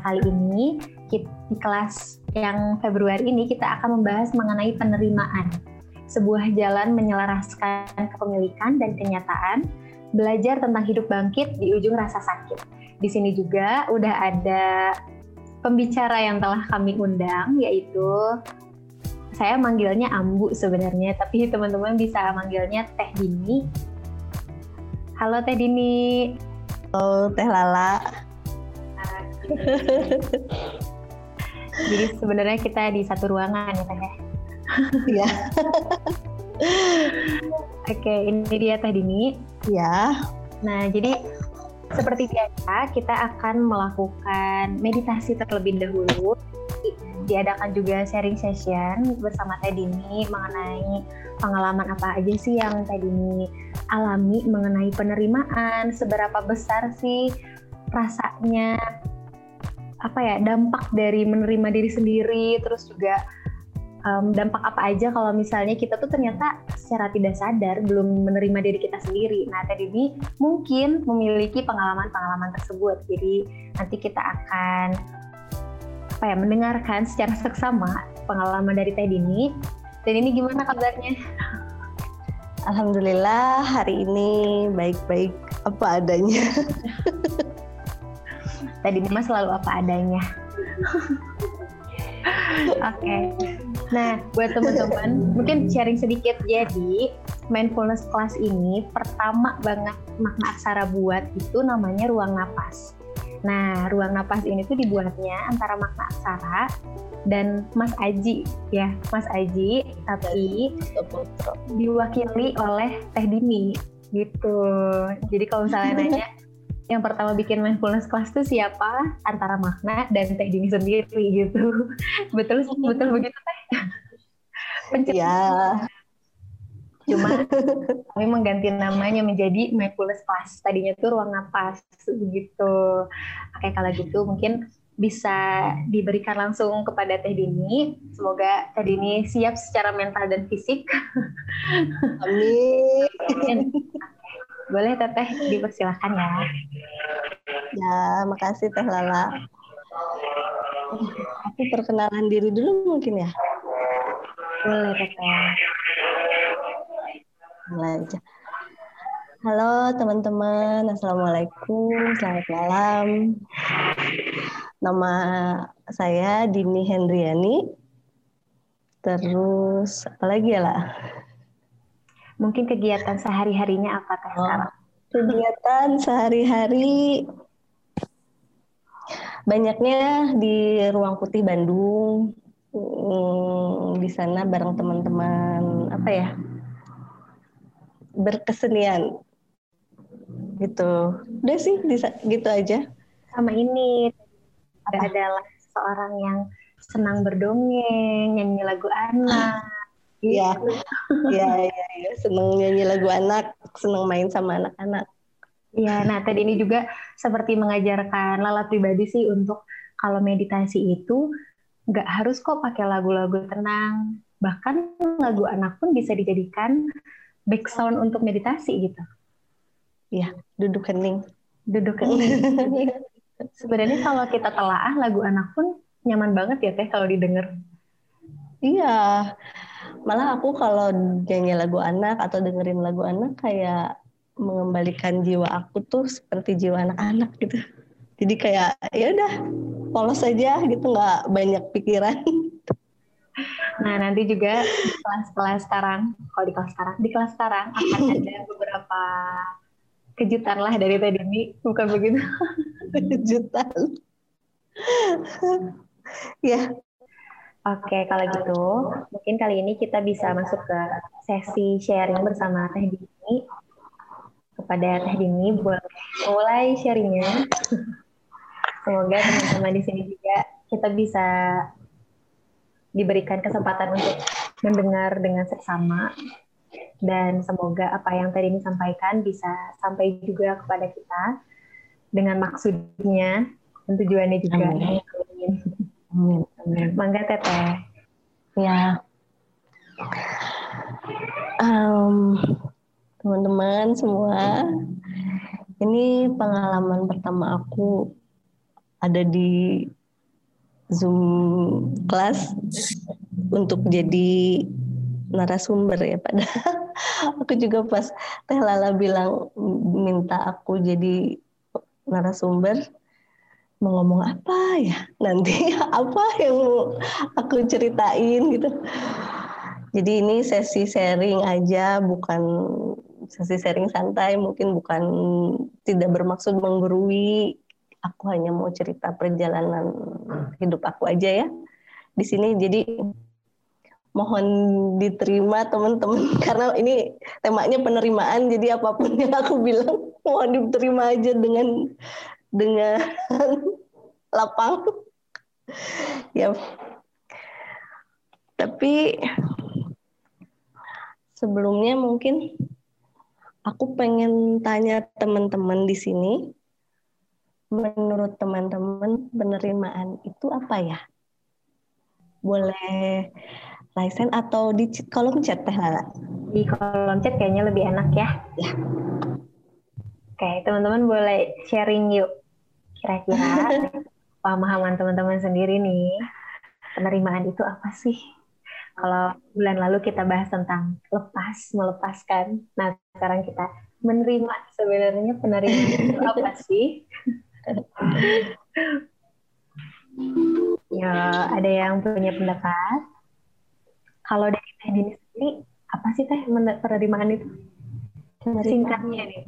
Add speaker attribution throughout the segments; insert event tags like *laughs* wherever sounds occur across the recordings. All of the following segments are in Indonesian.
Speaker 1: kali ini di kelas yang Februari ini kita akan membahas mengenai penerimaan. Sebuah jalan menyelaraskan kepemilikan dan kenyataan, belajar tentang hidup bangkit di ujung rasa sakit. Di sini juga udah ada pembicara yang telah kami undang yaitu saya manggilnya Ambu sebenarnya, tapi teman-teman bisa manggilnya Teh Dini. Halo Teh Dini.
Speaker 2: Halo Teh Lala. *laughs*
Speaker 1: Jadi sebenarnya kita di satu ruangan ya Teh ya?
Speaker 2: Iya. *laughs*
Speaker 1: Oke, ini dia Teh Dini.
Speaker 2: Ya.
Speaker 1: Nah, jadi seperti biasa kita akan melakukan meditasi terlebih dahulu. Diadakan juga sharing session bersama Teh Dini mengenai pengalaman apa aja sih yang Teh Dini alami mengenai penerimaan, seberapa besar sih rasanya apa ya dampak dari menerima diri sendiri terus juga um, dampak apa aja kalau misalnya kita tuh ternyata secara tidak sadar belum menerima diri kita sendiri. Nah, tadi ini mungkin memiliki pengalaman-pengalaman tersebut. Jadi nanti kita akan apa ya mendengarkan secara seksama pengalaman dari Teh Dini. Dan ini gimana kabarnya?
Speaker 2: Alhamdulillah hari ini baik-baik apa adanya. *laughs*
Speaker 1: Tadi Mas selalu apa adanya. Oke. Okay. Nah, buat teman-teman, mungkin sharing sedikit. Jadi, mindfulness class ini pertama banget makna aksara buat itu namanya ruang napas. Nah, ruang napas ini tuh dibuatnya antara makna aksara dan Mas Aji ya, Mas Aji, tapi diwakili oleh Teh Dini gitu. Jadi kalau misalnya nanya yang pertama bikin mindfulness class itu siapa? Antara makna dan teh dini sendiri gitu. *laughs* Betul betul begitu teh. *laughs*
Speaker 2: Ya
Speaker 1: cuma *laughs* kami mengganti namanya menjadi mindfulness class. Tadinya tuh ruang napas begitu. Oke kalau gitu mungkin bisa diberikan langsung kepada Teh Dini. Semoga Teh Dini siap secara mental dan fisik.
Speaker 2: Amin.
Speaker 1: Boleh Teteh dipersilahkan ya.
Speaker 2: Ya, makasih Teh Lala. Aku perkenalan diri dulu mungkin ya.
Speaker 1: Boleh Teteh.
Speaker 2: Mulai aja. Halo teman-teman, Assalamualaikum, selamat malam. Nama saya Dini Hendriani. Terus apa lagi ya lah?
Speaker 1: Mungkin kegiatan sehari-harinya apa teh oh, sekarang?
Speaker 2: Kegiatan sehari-hari banyaknya di Ruang Putih Bandung. Hmm, di sana bareng teman-teman apa ya? berkesenian gitu. Udah sih gitu aja.
Speaker 1: Sama ini ada adalah seorang yang senang berdongeng, nyanyi lagu anak
Speaker 2: Iya, iya, iya, ya. seneng nyanyi lagu anak, seneng main sama anak-anak.
Speaker 1: Iya, nah tadi ini juga seperti mengajarkan Lala pribadi sih untuk kalau meditasi itu nggak harus kok pakai lagu-lagu tenang, bahkan lagu anak pun bisa dijadikan background untuk meditasi gitu.
Speaker 2: Iya, duduk hening.
Speaker 1: Duduk hening. *laughs* Sebenarnya kalau kita telaah lagu anak pun nyaman banget ya teh kalau didengar.
Speaker 2: Iya, malah aku kalau nyanyi lagu anak atau dengerin lagu anak kayak mengembalikan jiwa aku tuh seperti jiwa anak-anak gitu. Jadi kayak ya udah polos aja gitu nggak banyak pikiran.
Speaker 1: Nah nanti juga di kelas-kelas sekarang kalau di kelas sekarang di kelas sekarang akan ada beberapa kejutan lah dari tadi ini bukan begitu? *laughs*
Speaker 2: Kejutan. Ya
Speaker 1: Oke, kalau gitu mungkin kali ini kita bisa masuk ke sesi sharing bersama Teh Dini. Kepada Teh Dini, boleh mulai sharingnya. *laughs* Semoga teman-teman di sini juga kita bisa diberikan kesempatan untuk mendengar dengan seksama dan semoga apa yang tadi ini sampaikan bisa sampai juga kepada kita dengan maksudnya dan tujuannya juga. Amin.
Speaker 2: Amin. Amin.
Speaker 1: Mangga teteh.
Speaker 2: Ya. Um, teman-teman semua, ini pengalaman pertama aku ada di Zoom kelas untuk jadi narasumber ya padahal *laughs* aku juga pas Teh Lala bilang minta aku jadi narasumber mau ngomong apa ya? Nanti *laughs* apa yang aku ceritain gitu. Jadi ini sesi sharing aja bukan sesi sharing santai mungkin bukan tidak bermaksud menggurui. Aku hanya mau cerita perjalanan hidup aku aja ya di sini. Jadi mohon diterima teman-teman. *laughs* Karena ini temanya penerimaan jadi apa pun yang aku bilang mohon diterima aja dengan dengan lapang ya tapi sebelumnya mungkin aku pengen tanya teman-teman di sini menurut teman-teman penerimaan itu apa ya boleh Raisen atau di kolom chat Teh Lala?
Speaker 1: Di kolom chat kayaknya lebih enak ya. Ya. Oke, teman-teman boleh sharing yuk. Kira-kira *laughs* pemahaman teman-teman sendiri nih, penerimaan itu apa sih? Kalau bulan lalu kita bahas tentang lepas, melepaskan. Nah, sekarang kita menerima sebenarnya penerimaan itu apa sih? *laughs* ya, ada yang punya pendapat? Kalau dari Teh Dini sendiri, apa sih Teh penerimaan itu? Singkatnya nih.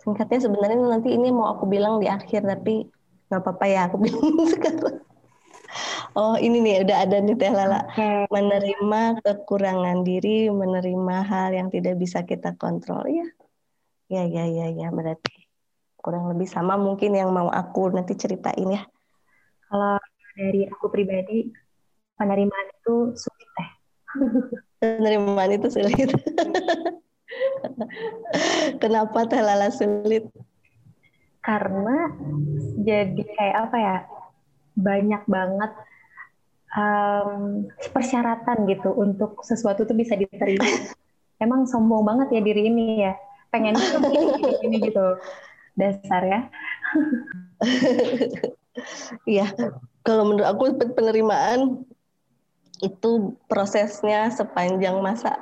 Speaker 2: Singkatnya sebenarnya nanti ini mau aku bilang di akhir, tapi nggak apa-apa ya aku bilang *laughs* sekarang. Oh ini nih udah ada nih Teh Lala. Okay. Menerima kekurangan diri, menerima hal yang tidak bisa kita kontrol ya. Ya ya ya ya berarti kurang lebih sama mungkin yang mau aku nanti ceritain ya.
Speaker 1: Kalau dari aku pribadi penerimaan itu sulit teh *laughs*
Speaker 2: penerimaan itu sulit. *laughs* Kenapa Teh Lala sulit?
Speaker 1: Karena jadi kayak apa ya? Banyak banget um, persyaratan gitu untuk sesuatu tuh bisa diterima. Emang sombong banget ya diri ini ya. Pengen *laughs* ini, ini gitu. Dasar ya. *laughs*
Speaker 2: Iya. Kalau menurut aku penerimaan itu prosesnya sepanjang masa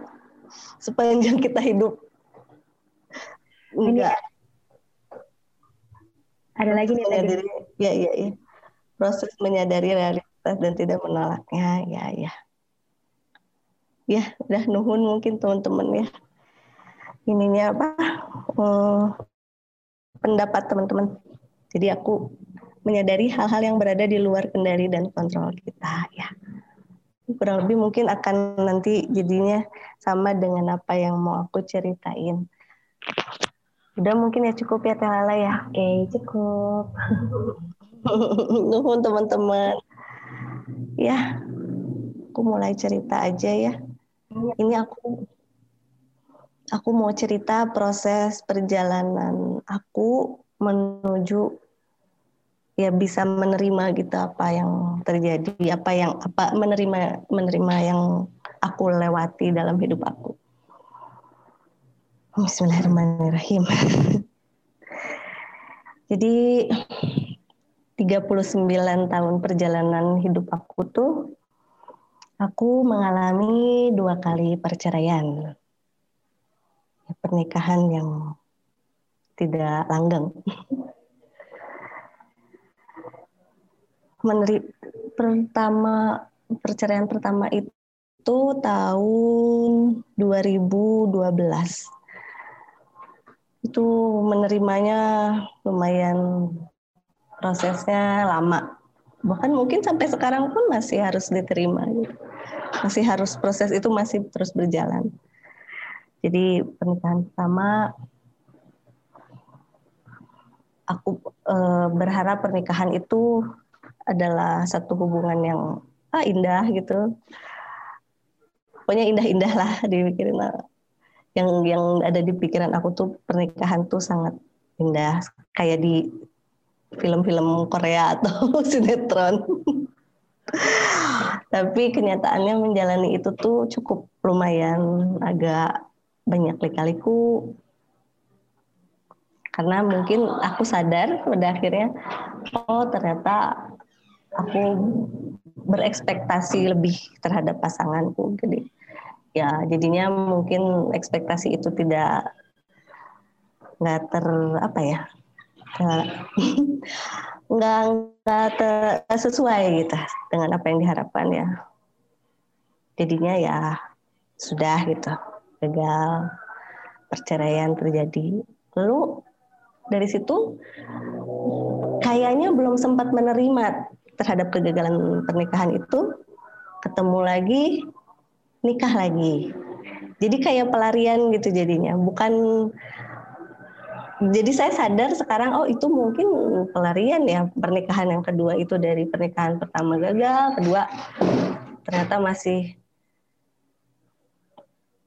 Speaker 2: sepanjang kita hidup enggak
Speaker 1: ada lagi nih
Speaker 2: menyadari, ya ya ya. Proses menyadari realitas dan tidak menolaknya. Ya ya. Ya udah nuhun mungkin teman-teman ya. Ininya apa? Hmm, pendapat teman-teman. Jadi aku menyadari hal-hal yang berada di luar kendali dan kontrol kita ya. Kurang lebih mungkin akan nanti jadinya sama dengan apa yang mau aku ceritain. Udah mungkin ya cukup ya Teh Lala ya.
Speaker 1: Oke, cukup. *laughs*
Speaker 2: Nuhun teman-teman. Ya, aku mulai cerita aja ya. Ini aku aku mau cerita proses perjalanan aku menuju ya bisa menerima gitu apa yang terjadi apa yang apa menerima menerima yang aku lewati dalam hidup aku Bismillahirrahmanirrahim. *laughs* Jadi 39 tahun perjalanan hidup aku tuh aku mengalami dua kali perceraian. Pernikahan yang tidak langgeng. Meneri pertama perceraian pertama itu tahun 2012 itu menerimanya lumayan prosesnya lama bahkan mungkin sampai sekarang pun masih harus diterima gitu. masih harus proses itu masih terus berjalan jadi pernikahan pertama aku e, berharap pernikahan itu adalah satu hubungan yang ah, indah gitu. Pokoknya indah-indah lah dipikirin. Yang yang ada di pikiran aku tuh pernikahan tuh sangat indah. Kayak di film-film Korea atau *laughs* sinetron. Tapi kenyataannya menjalani itu tuh cukup lumayan. Agak banyak lika-liku. Karena mungkin aku sadar pada akhirnya oh ternyata aku berekspektasi lebih terhadap pasanganku jadi ya jadinya mungkin ekspektasi itu tidak nggak ter apa ya *laughs* nggak nggak sesuai gitu dengan apa yang diharapkan ya. Jadinya ya sudah gitu gagal perceraian terjadi. Lalu dari situ kayaknya belum sempat menerima terhadap kegagalan pernikahan itu. Ketemu lagi nikah lagi. Jadi kayak pelarian gitu jadinya. Bukan jadi saya sadar sekarang oh itu mungkin pelarian ya pernikahan yang kedua itu dari pernikahan pertama gagal kedua ternyata masih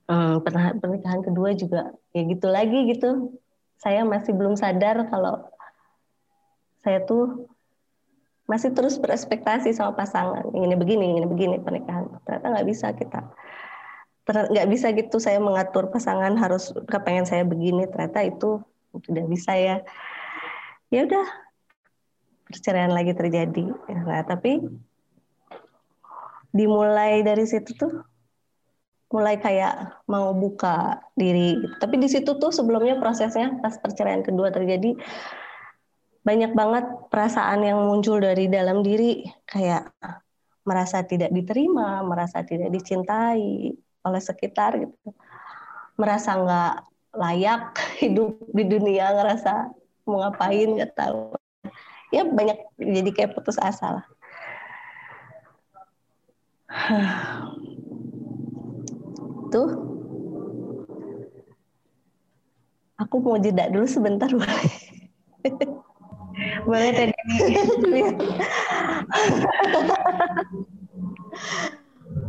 Speaker 2: hmm, pernikahan kedua juga ya gitu lagi gitu. Saya masih belum sadar kalau saya tuh masih terus berespektasi sama pasangan. Ingin begini ingin begini pernikahan. Ternyata nggak bisa kita nggak bisa gitu saya mengatur pasangan harus kepengen saya begini. Ternyata itu tidak bisa ya. Ya udah perceraian lagi terjadi. Nah tapi dimulai dari situ tuh mulai kayak mau buka diri. Tapi di situ tuh sebelumnya prosesnya pas perceraian kedua terjadi banyak banget perasaan yang muncul dari dalam diri. Kayak merasa tidak diterima, merasa tidak dicintai oleh sekitar gitu. Merasa nggak layak *laughs* hidup di dunia, ngerasa mau ngapain nggak tahu. Ya banyak jadi kayak putus asa lah. *sighs* itu aku mau jeda dulu sebentar *laughs* boleh
Speaker 1: boleh tadi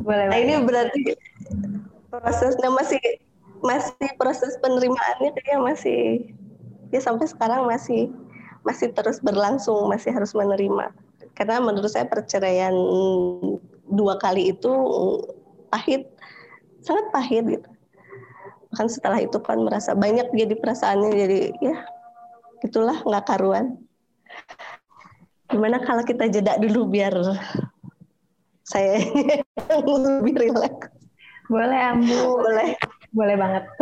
Speaker 2: boleh nah, ini berarti prosesnya masih masih proses penerimaannya kayaknya masih ya sampai sekarang masih masih terus berlangsung masih harus menerima. Karena menurut saya perceraian dua kali itu pahit sangat pahit gitu. Bahkan setelah itu kan merasa banyak jadi perasaannya jadi ya itulah nggak karuan. Gimana kalau kita jeda dulu biar saya *laughs* lebih rileks
Speaker 1: boleh ambu.
Speaker 2: Boleh.
Speaker 1: Boleh banget. *laughs*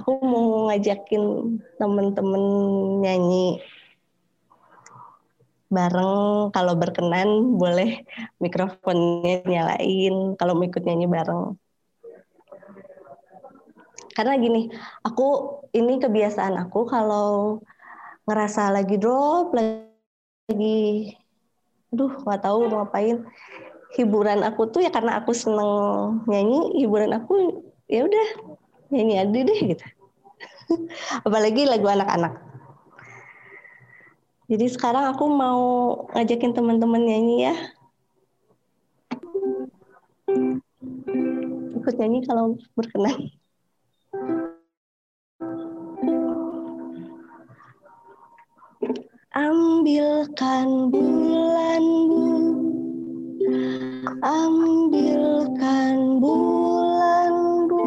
Speaker 2: Aku mau ngajakin temen-temen nyanyi bareng. Kalau berkenan boleh mikrofonnya nyalain kalau mau ikut nyanyi bareng. Karena gini aku ini kebiasaan aku kalau ngerasa lagi drop lagi aduh nggak tahu mau ngapain hiburan aku tuh ya karena aku seneng nyanyi hiburan aku ya udah nyanyi aja deh gitu *laughs* apalagi lagu anak-anak jadi sekarang aku mau ngajakin teman-teman nyanyi ya. Ikut nyanyi kalau berkenan. Ambilkan bulan bu, ambilkan bulan bu,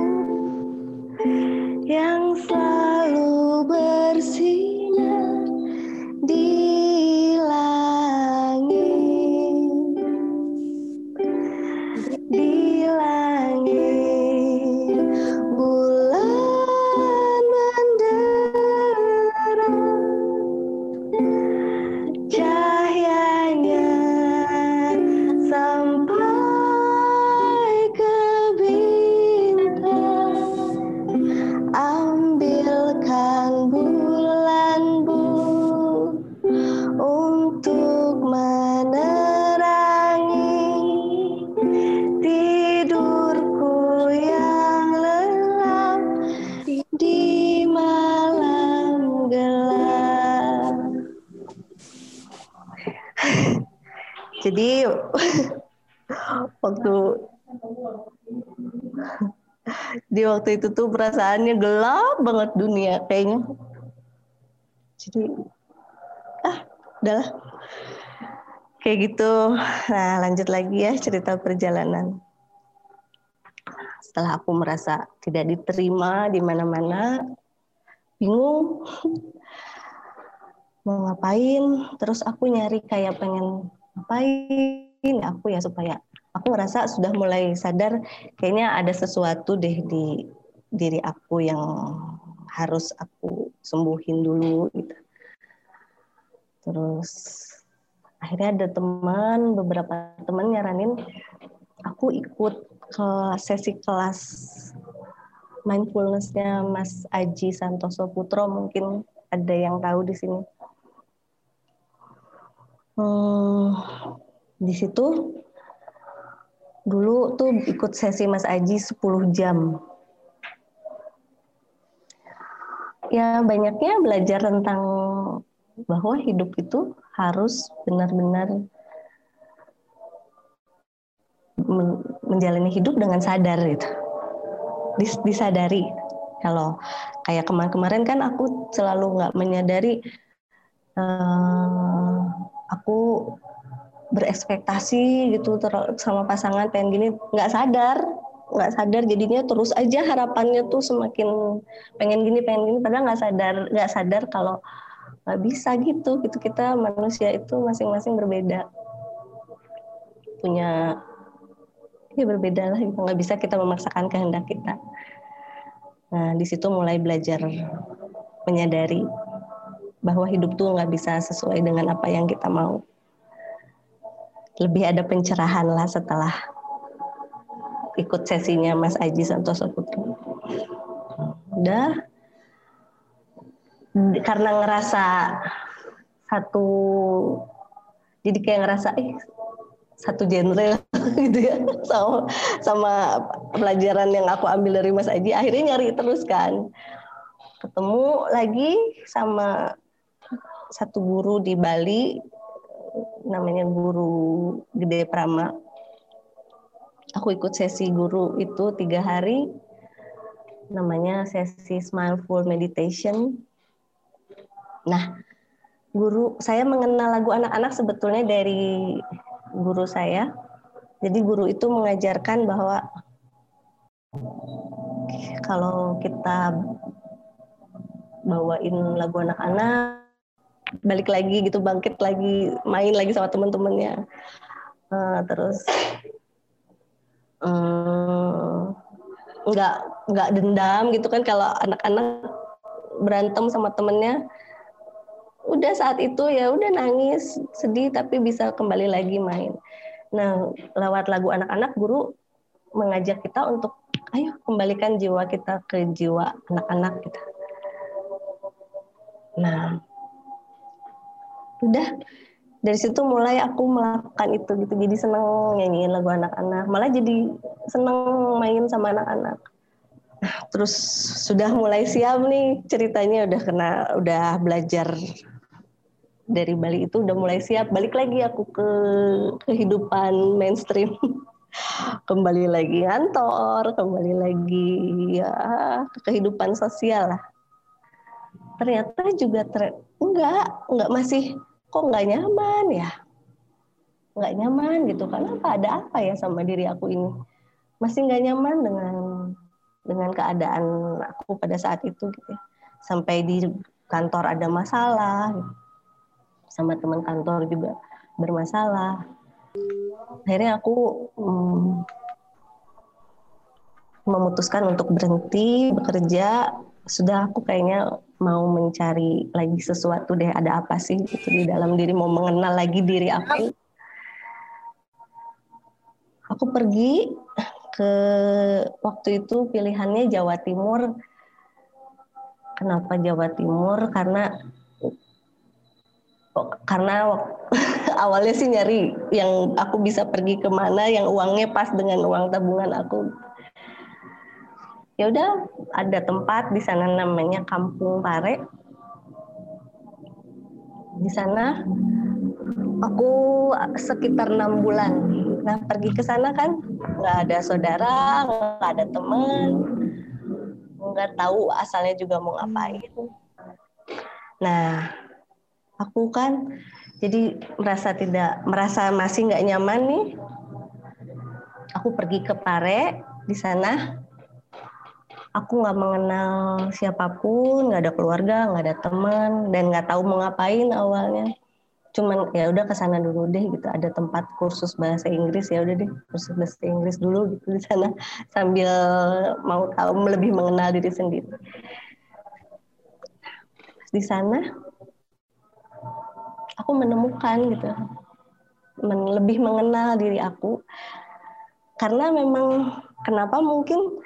Speaker 2: yang selalu Jadi *laughs* waktu di waktu itu tuh perasaannya gelap banget dunia kayaknya. Jadi ah udahlah kayak gitu. Nah lanjut lagi ya cerita perjalanan. Setelah aku merasa tidak diterima di mana-mana bingung. *laughs* Mau ngapain? Terus aku nyari kayak pengen ngapain aku ya supaya aku ngerasa sudah mulai sadar kayaknya ada sesuatu deh di diri aku yang harus aku sembuhin dulu gitu. Terus akhirnya ada teman beberapa teman nyaranin aku ikut ke sesi kelas mindfulnessnya Mas Aji Santoso Putro mungkin ada yang tahu di sini hmm, di situ dulu tuh ikut sesi Mas Aji 10 jam. Ya banyaknya belajar tentang bahwa hidup itu harus benar-benar menjalani hidup dengan sadar gitu. Disadari. Kalau kayak kemarin-kemarin kan aku selalu nggak menyadari uh, aku berekspektasi gitu sama pasangan pengen gini nggak sadar nggak sadar jadinya terus aja harapannya tuh semakin pengen gini pengen gini padahal nggak sadar nggak sadar kalau nggak bisa gitu gitu. Kita manusia itu masing-masing berbeda. Punya ya berbeda lah gitu. Nggak bisa kita memaksakan kehendak kita. Nah di situ mulai belajar menyadari bahwa hidup tuh nggak bisa sesuai dengan apa yang kita mau. Lebih ada pencerahan lah setelah ikut sesinya Mas Aji Santoso Putri. Udah karena ngerasa satu jadi kayak ngerasa eh satu genre *laughs* gitu ya sama sama pelajaran yang aku ambil dari Mas Aji akhirnya nyari terus kan ketemu lagi sama satu guru di Bali namanya guru Gede Prama. Aku ikut sesi guru itu tiga hari, namanya sesi Smileful Meditation. Nah, guru saya mengenal lagu anak-anak sebetulnya dari guru saya. Jadi guru itu mengajarkan bahwa kalau kita bawain lagu anak-anak balik lagi gitu bangkit lagi main lagi sama teman-temannya uh, terus um, nggak nggak dendam gitu kan kalau anak-anak berantem sama temennya. Udah saat itu ya udah nangis sedih tapi bisa kembali lagi main. Nah lewat lagu anak-anak guru mengajak kita untuk ayo kembalikan jiwa kita ke jiwa anak-anak kita nah udah dari situ mulai aku melakukan itu gitu. Jadi seneng nyanyiin lagu anak-anak. Malah jadi seneng main sama anak-anak. Terus sudah mulai siap nih ceritanya. Udah kena udah belajar dari Bali itu udah mulai siap. Balik lagi aku ke kehidupan mainstream. *laughs* Kembali lagi kantor kembali lagi ya ke kehidupan sosial lah. Ternyata juga ter enggak enggak masih kok nggak nyaman ya? Nggak nyaman gitu. Kenapa ada apa ya sama diri aku ini? Masih nggak nyaman dengan dengan keadaan aku pada saat itu gitu ya. sampai di kantor ada masalah sama teman kantor juga bermasalah. Akhirnya aku hmm, memutuskan untuk berhenti bekerja. Sudah aku kayaknya mau mencari lagi sesuatu deh ada apa sih gitu di dalam diri mau mengenal lagi diri aku aku pergi ke waktu itu pilihannya Jawa Timur. Kenapa Jawa Timur? Karena karena *laughs* awalnya sih nyari yang aku bisa pergi ke mana yang uangnya pas dengan uang tabungan aku ya udah ada tempat di sana namanya Kampung Pare. Di sana aku sekitar enam bulan. Nah pergi ke sana kan nggak ada saudara, nggak ada teman, nggak tahu asalnya juga mau ngapain. Nah aku kan jadi merasa tidak merasa masih nggak nyaman nih. Aku pergi ke Pare di sana aku nggak mengenal siapa pun nggak ada keluarga nggak ada teman dan nggak tahu mau ngapain awalnya. Cuman ya udah ke sana dulu deh gitu. Ada tempat kursus bahasa Inggris ya udah deh. Kursus bahasa Inggris dulu gitu di sana *laughs* sambil mau tahu lebih mengenal diri sendiri. Di sana aku menemukan gitu. Lebih mengenal diri aku. Karena memang kenapa mungkin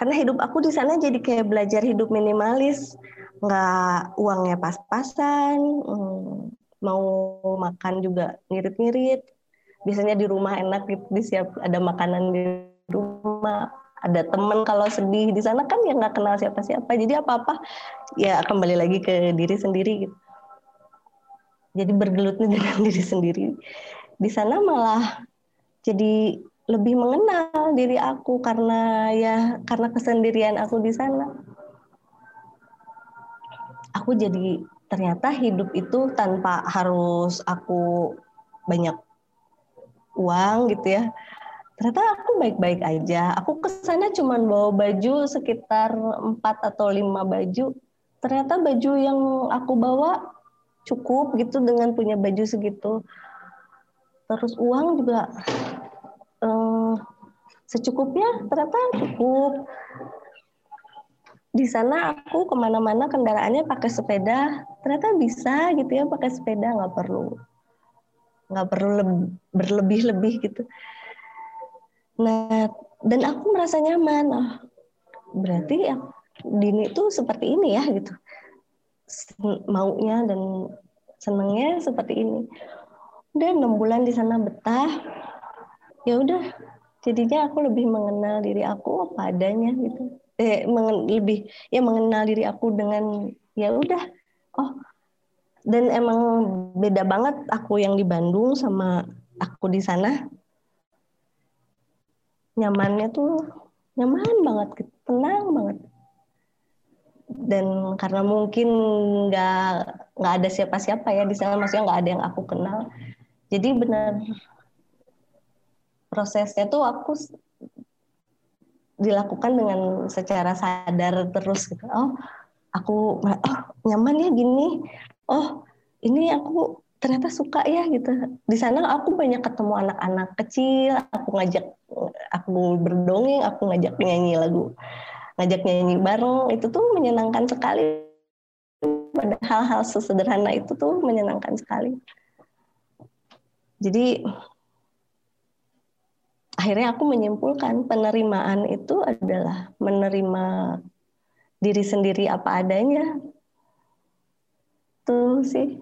Speaker 2: karena hidup aku di sana jadi kayak belajar hidup minimalis. Nggak uangnya pas-pasan hmm, mau makan juga ngirit-ngirit. Biasanya di rumah enak gitu disiap ada makanan di rumah. Ada temen kalau sedih di sana kan ya nggak kenal siapa-siapa. Jadi apa-apa ya kembali lagi ke diri sendiri gitu. Jadi bergelutnya *laughs* dengan diri sendiri. Di sana malah jadi lebih mengenal diri aku karena ya karena kesendirian aku di sana. Aku jadi ternyata hidup itu tanpa harus aku banyak uang gitu ya. Ternyata aku baik-baik aja. Aku ke sana cuma bawa baju sekitar empat atau lima baju. Ternyata baju yang aku bawa cukup gitu dengan punya baju segitu. Terus uang juga secukupnya ternyata cukup. Di sana aku ke mana-mana kendaraannya pakai sepeda. Ternyata bisa gitu ya pakai sepeda. Nggak perlu nggak perlu berlebih-lebih gitu. Nah dan aku merasa nyaman. Oh, berarti ya Dini itu seperti ini ya gitu. Maunya dan senengnya seperti ini. Udah enam bulan di sana betah. Ya udah jadinya aku lebih mengenal diri aku apa adanya gitu. Eh, mengen, lebih ya mengenal diri aku dengan ya udah oh. Dan emang beda banget aku yang di Bandung sama aku di sana. Nyamannya tuh nyaman banget tenang banget. Dan karena mungkin nggak nggak ada siapa-siapa ya di sana maksudnya nggak ada yang aku kenal. Jadi benar prosesnya tuh aku dilakukan dengan secara sadar terus gitu. Oh, aku oh nyaman ya gini. Oh, ini aku ternyata suka ya gitu. Di sana aku banyak ketemu anak-anak kecil, aku ngajak aku berdongeng, aku ngajak nyanyi lagu, ngajak nyanyi bareng, itu tuh menyenangkan sekali. Pada hal-hal sesederhana itu tuh menyenangkan sekali. Jadi akhirnya aku menyimpulkan penerimaan itu adalah menerima diri sendiri apa adanya. Tuh sih.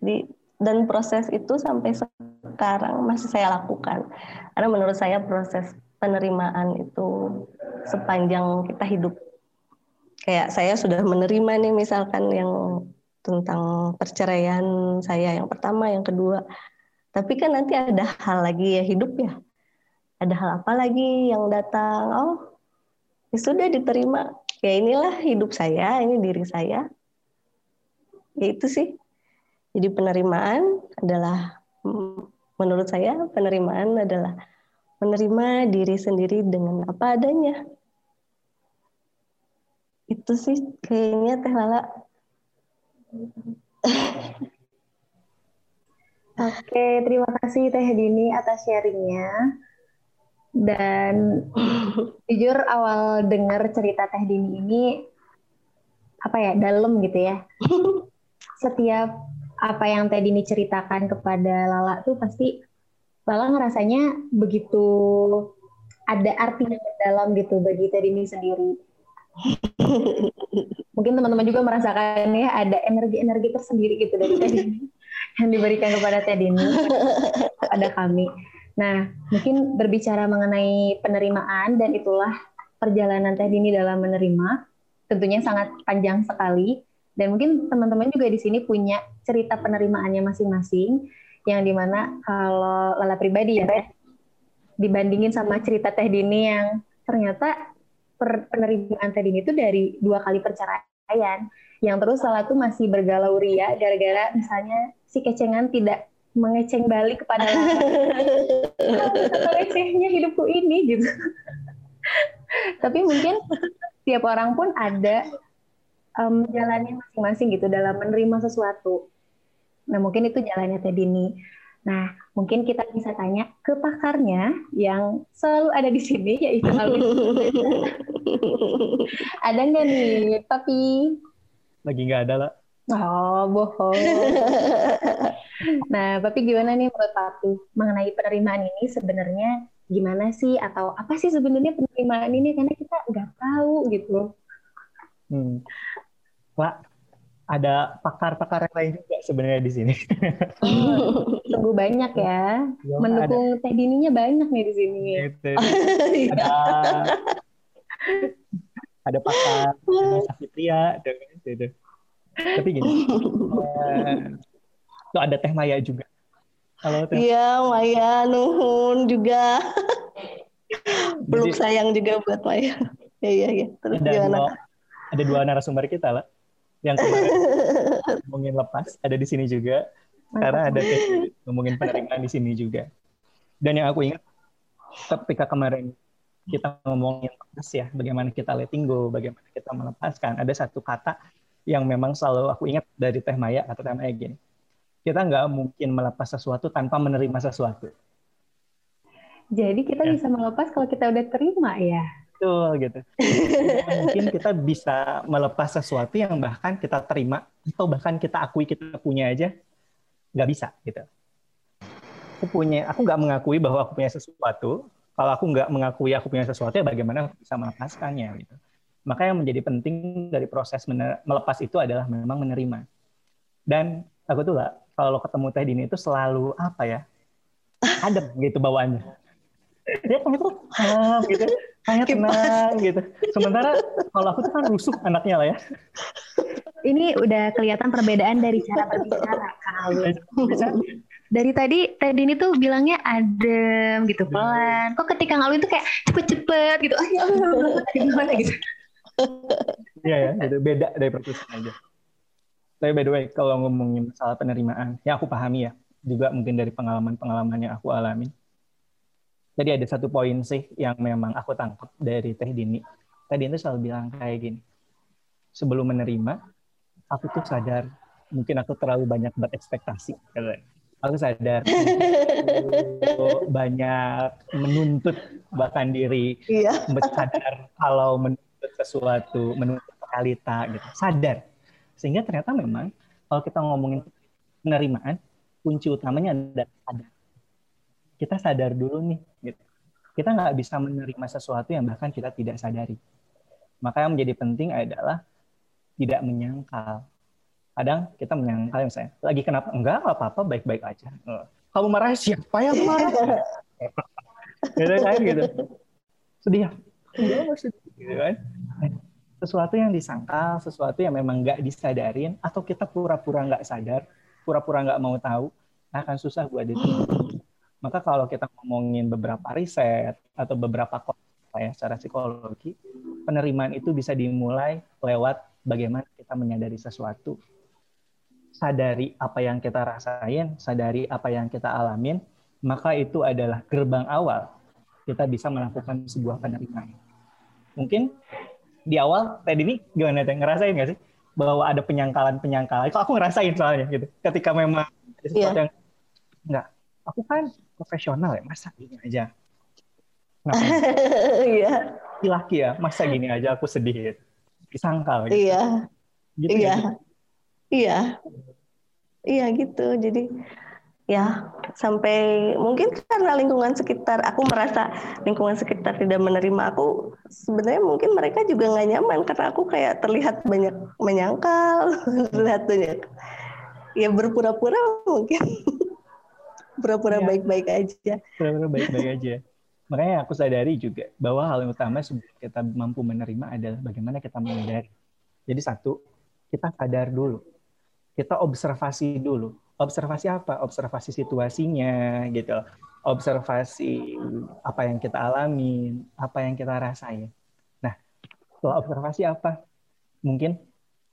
Speaker 2: Di, dan proses itu sampai sekarang masih saya lakukan. Karena menurut saya proses penerimaan itu sepanjang kita hidup. Kayak saya sudah menerima nih misalkan yang tentang perceraian saya yang pertama, yang kedua tapi kan nanti ada hal lagi ya hidup ya. Ada hal apa lagi yang datang? Oh, ya sudah diterima. Ya inilah hidup saya, ini diri saya. Ya itu sih. Jadi penerimaan adalah menurut saya penerimaan adalah menerima diri sendiri dengan apa adanya. Itu sih kayaknya Teh Lala. *laughs*
Speaker 1: Oke, terima kasih Teh Dini atas sharingnya. Dan *laughs* jujur awal dengar cerita Teh Dini ini apa ya dalam gitu ya. *laughs* Setiap apa yang Teh Dini ceritakan kepada Lala tuh pasti Lala ngerasanya begitu ada artinya dalam gitu bagi Teh Dini sendiri. *laughs* Mungkin teman-teman juga merasakan ya ada energi-energi tersendiri gitu dari Teh Dini yang diberikan kepada Teh Dini *laughs* pada kami. Nah, mungkin berbicara mengenai penerimaan dan itulah perjalanan Teh Dini dalam menerima, tentunya sangat panjang sekali. Dan mungkin teman-teman juga di sini punya cerita penerimaannya masing-masing, yang di mana kalau Lala pribadi ya, dibandingin sama cerita Teh Dini yang ternyata penerimaan Teh Dini itu dari dua kali perceraian, yang terus Lala tuh masih bergalau ria gara-gara misalnya si kecengan tidak mengeceng balik kepada. *laughs* Recehnya hidupku ini gitu. Tapi mungkin tiap orang pun ada um, jalannya masing-masing gitu dalam menerima sesuatu. Nah mungkin itu jalannya Teh Dini. Nah mungkin kita bisa tanya ke pakarnya yang selalu ada di sini yaitu Alvin. *laughs* ada nggak nih, Papi?
Speaker 3: Lagi nggak ada lah.
Speaker 1: Oh, bohong. *laughs* nah, Papi gimana nih menurut Papi mengenai penerimaan ini sebenarnya gimana sih atau apa sih sebenarnya penerimaan ini karena kita nggak tahu gitu.
Speaker 3: Hmm. Pak, ada pakar-pakar yang lain juga sebenarnya di sini. *laughs*
Speaker 1: Tunggu banyak ya. ya Mendukung ada. Teh Dininya banyak nih di sini. Gitu. *laughs*
Speaker 3: ada ada pakar Safitria, gitu. Tapi gini, uh, *laughs* ada Teh Maya juga.
Speaker 2: Halo Teh. Iya, Maya, nuhun juga. Peluk sayang juga buat Maya. Iya, iya, iya.
Speaker 3: Terus ada gimana? Dua, ada dua narasumber kita lah yang kemarin *laughs* ngomongin lepas ada di sini juga karena ada ngomongin penerimaan di sini juga dan yang aku ingat ketika kemarin kita ngomongin lepas ya bagaimana kita letting go bagaimana kita melepaskan ada satu kata yang memang selalu aku ingat dari Teh Maya atau Teh Maya gini kita nggak mungkin melepas sesuatu tanpa menerima sesuatu
Speaker 1: jadi kita ya. bisa melepas kalau kita udah terima ya
Speaker 3: Betul gitu. mungkin kita bisa melepas sesuatu yang bahkan kita terima atau bahkan kita akui kita punya aja nggak bisa gitu. Aku punya, aku nggak mengakui bahwa aku punya sesuatu. Kalau aku nggak mengakui aku punya sesuatu, ya bagaimana aku bisa melepaskannya gitu. Maka yang menjadi penting dari proses melepas itu adalah memang menerima. Dan aku tuh lah, kalau ketemu Teh Dini itu selalu apa ya, adem gitu bawaannya. Dia kamu tuh gitu kayak tenang gitu. Sementara kalau aku tuh kan rusuh anaknya lah ya.
Speaker 1: Ini udah kelihatan perbedaan dari cara berbicara Dari tadi tadi ini tuh bilangnya adem gitu pelan. Kok ketika ngaluin tuh kayak cepet-cepet gitu. Oh ya gimana gitu.
Speaker 3: Iya ya, itu beda dari perpisahan aja. Tapi by the way, kalau ngomongin masalah penerimaan, yang aku pahami ya, juga mungkin dari pengalaman-pengalaman yang aku alami, jadi ada satu poin sih yang memang aku tangkap dari Teh Dini. Teh Dini selalu bilang kayak gini. Sebelum menerima, aku tuh sadar mungkin aku terlalu banyak berekspektasi. Aku sadar aku banyak menuntut bahkan diri. Iya. *laughs* Sadar kalau menuntut sesuatu, menuntut realita gitu. Sadar. Sehingga ternyata memang kalau kita ngomongin penerimaan, kunci utamanya adalah sadar. Kita sadar dulu nih gitu. kita nggak bisa menerima sesuatu yang bahkan kita tidak sadari. Maka yang menjadi penting adalah tidak menyangkal. Kadang kita menyangkal misalnya lagi kenapa? Enggak apa-apa baik-baik aja. Kamu marah siapa yang marah? *laughs* Gitu kan gitu. Sedih ya? Enggak sedih gitu kan sesuatu yang disangkal sesuatu yang memang nggak disadarin atau kita pura-pura nggak sadar pura-pura nggak mau tahu akan susah buat diterima maka kalau kita ngomongin beberapa riset atau beberapa ya secara psikologi, penerimaan itu bisa dimulai lewat bagaimana kita menyadari sesuatu. Sadari apa yang kita rasain, sadari apa yang kita alamin, maka itu adalah gerbang awal kita bisa melakukan sebuah penerimaan. Mungkin di awal tadi ini gimana teh ngerasain nggak sih bahwa ada penyangkalan-penyangkalan? Kok aku ngerasain soalnya gitu. Ketika memang ada sesuatu yeah. yang enggak, aku kan profesional ya masa gini aja *laughs* iya laki-laki ya masa gini aja aku sedih ya disangkal
Speaker 2: gitu. iya gitu iya ya? iya iya gitu jadi ya sampai mungkin karena lingkungan sekitar aku merasa lingkungan sekitar tidak menerima aku sebenarnya mungkin mereka juga nggak nyaman karena aku kayak terlihat banyak menyangkal *laughs* terlihat banyak ya berpura-pura mungkin. *laughs* Pura-pura ya. baik-baik aja.
Speaker 3: Pura-pura *laughs* baik-baik aja. Makanya aku sadari juga bahwa hal yang utama sebelum kita mampu menerima adalah bagaimana kita menyadari jadi satu kita sadar dulu. Kita observasi dulu observasi apa observasi situasinya gitu observasi apa yang kita alami apa yang kita rasain nah setelah observasi apa mungkin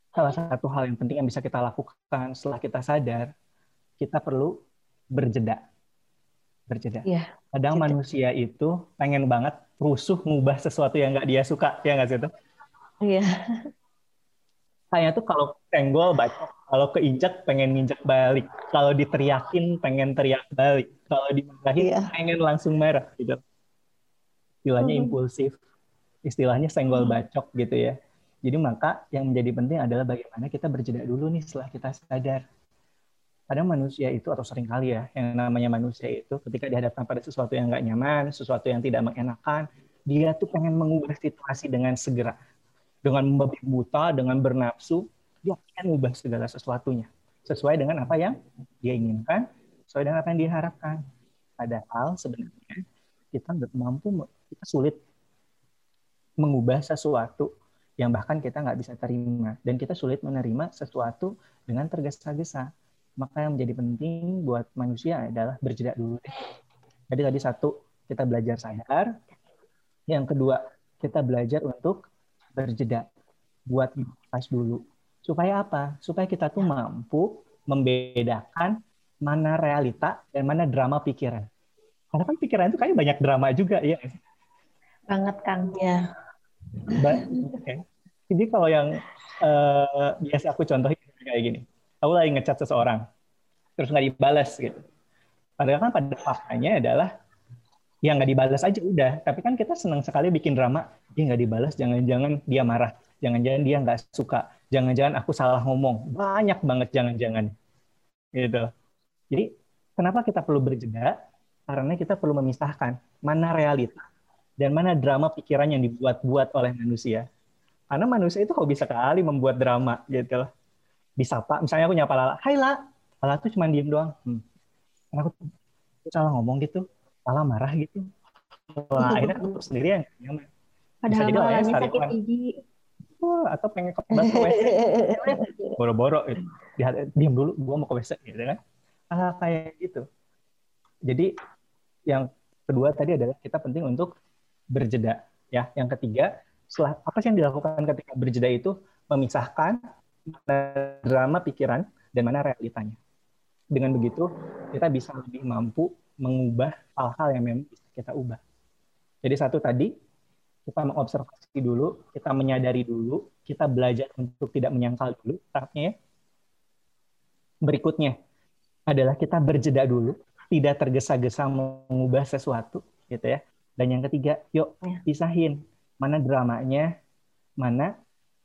Speaker 3: salah satu hal yang penting yang bisa kita lakukan setelah kita sadar kita perlu berjeda berjeda. Yeah, Kadang jeda. manusia itu pengen banget rusuh ngubah sesuatu yang nggak dia suka ya nggak sih itu
Speaker 2: Iya.
Speaker 3: kayaknya tuh kalau senggol bacok kalau keinjak pengen nginjak balik. Kalau diteriakin pengen teriak balik. Kalau dimarahin
Speaker 2: Iya.
Speaker 3: pengen langsung marah gitu. Istilahnya
Speaker 2: Mhm.
Speaker 3: impulsif. Istilahnya senggol bacok gitu ya. Jadi maka yang menjadi penting adalah bagaimana kita berjeda dulu nih setelah kita sadar. Kadang manusia itu atau sering kali ya yang namanya manusia itu ketika dihadapkan pada sesuatu yang nggak nyaman sesuatu yang tidak mengenakan dia tuh pengen mengubah situasi dengan segera. Dengan membabi buta dengan bernafsu dia pengen mengubah segala sesuatunya sesuai dengan apa yang dia inginkan sesuai dengan apa yang diharapkan padahal sebenarnya kita nggak mampu kita sulit mengubah sesuatu yang bahkan kita nggak bisa terima. Dan kita sulit menerima sesuatu dengan tergesa-gesa. Maka yang menjadi penting buat manusia adalah berjeda dulu. Jadi tadi satu kita belajar sadar, yang kedua kita belajar untuk berjeda, buat pas dulu. Supaya apa? Supaya kita tuh mampu membedakan mana realita dan mana drama pikiran. Karena kan pikiran itu kayak banyak drama juga ya.
Speaker 1: Banget Kang.
Speaker 2: Iya.
Speaker 3: Ba- Oke. Jadi kalau yang eh, biasa aku contohin kayak gini, aku lagi ngechat seseorang, terus nggak dibalas gitu. Padahal kan pada faktanya adalah ya nggak dibalas aja udah. Tapi kan kita senang sekali bikin drama, dia nggak dibalas, jangan-jangan dia marah, jangan-jangan dia nggak suka, jangan-jangan aku salah ngomong, banyak banget jangan-jangan, gitu. Jadi kenapa kita perlu berjeda? Karena kita perlu memisahkan mana realita dan mana drama pikiran yang dibuat-buat oleh manusia. Karena manusia itu hobi sekali membuat drama gitu loh. Disapa, misalnya aku nyapa Lala, Hai La, Lala tuh cuma diem doang. Hmm. Karena aku, salah ngomong gitu, Lala marah gitu. Wah, akhirnya aku sendiri yang nyaman.
Speaker 1: Padahal
Speaker 3: saling
Speaker 1: sakit gigi.
Speaker 3: Atau pengen ke WC, *laughs* boro-boro gitu. Di- Diam dulu, gua mau ke WC gitu kan. Ah, kayak gitu. Jadi yang kedua tadi adalah kita penting untuk berjeda ya. Yang ketiga, setelah apa sih yang dilakukan ketika berjeda itu memisahkan drama pikiran dan mana realitanya. Dengan begitu kita bisa lebih mampu mengubah hal-hal yang memang bisa kita ubah. Jadi satu tadi kita mengobservasi dulu, kita menyadari dulu, kita belajar untuk tidak menyangkal dulu tahapnya ya. Berikutnya adalah kita berjeda dulu, tidak tergesa-gesa mengubah sesuatu gitu ya. Dan yang ketiga, yuk
Speaker 2: Ya.
Speaker 3: pisahin mana dramanya, mana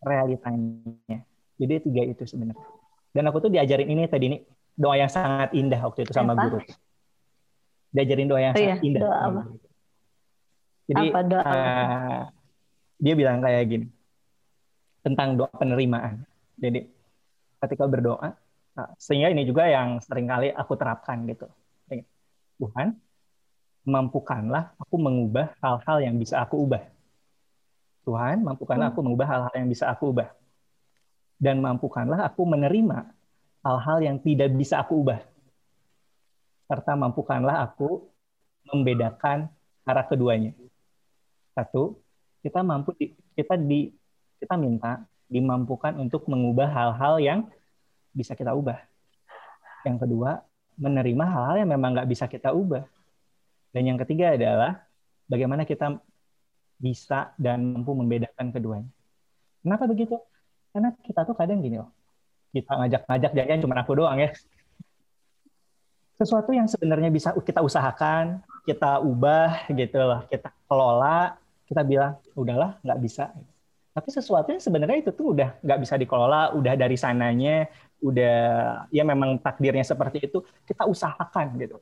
Speaker 3: realitanya. Jadi tiga itu sebenarnya. Dan aku tuh diajarin ini tadi ini doa yang sangat indah waktu itu sama
Speaker 2: Apa?
Speaker 3: guru. Diajarin doa yang
Speaker 2: Oh
Speaker 3: sangat
Speaker 2: iya,
Speaker 3: indah.
Speaker 2: doa
Speaker 3: sama
Speaker 2: apa?
Speaker 3: guru. Jadi
Speaker 2: Apa doa apa?
Speaker 3: eh, dia bilang kayak gini tentang doa penerimaan. Jadi ketika berdoa, nah, sehingga ini juga yang sering kali aku terapkan gitu. Tuhan, mampukanlah aku mengubah hal-hal yang bisa aku ubah. Tuhan, mampukanlah aku mengubah hal-hal yang bisa aku ubah. Dan mampukanlah aku menerima hal-hal yang tidak bisa aku ubah. Serta mampukanlah aku membedakan arah keduanya. Satu, kita mampu kita di kita minta dimampukan untuk mengubah hal-hal yang bisa kita ubah. Yang kedua, menerima hal-hal yang memang nggak bisa kita ubah. Dan yang ketiga adalah bagaimana kita bisa dan mampu membedakan keduanya. Kenapa begitu? Karena kita tuh kadang gini loh, kita ngajak-ngajak jangan cuma aku doang ya. Sesuatu yang sebenarnya bisa kita usahakan, kita ubah gitu loh, kita kelola, kita bilang udahlah nggak bisa. Tapi sesuatu yang sebenarnya itu tuh udah nggak bisa dikelola, udah dari sananya, udah ya memang takdirnya seperti itu, kita usahakan gitu.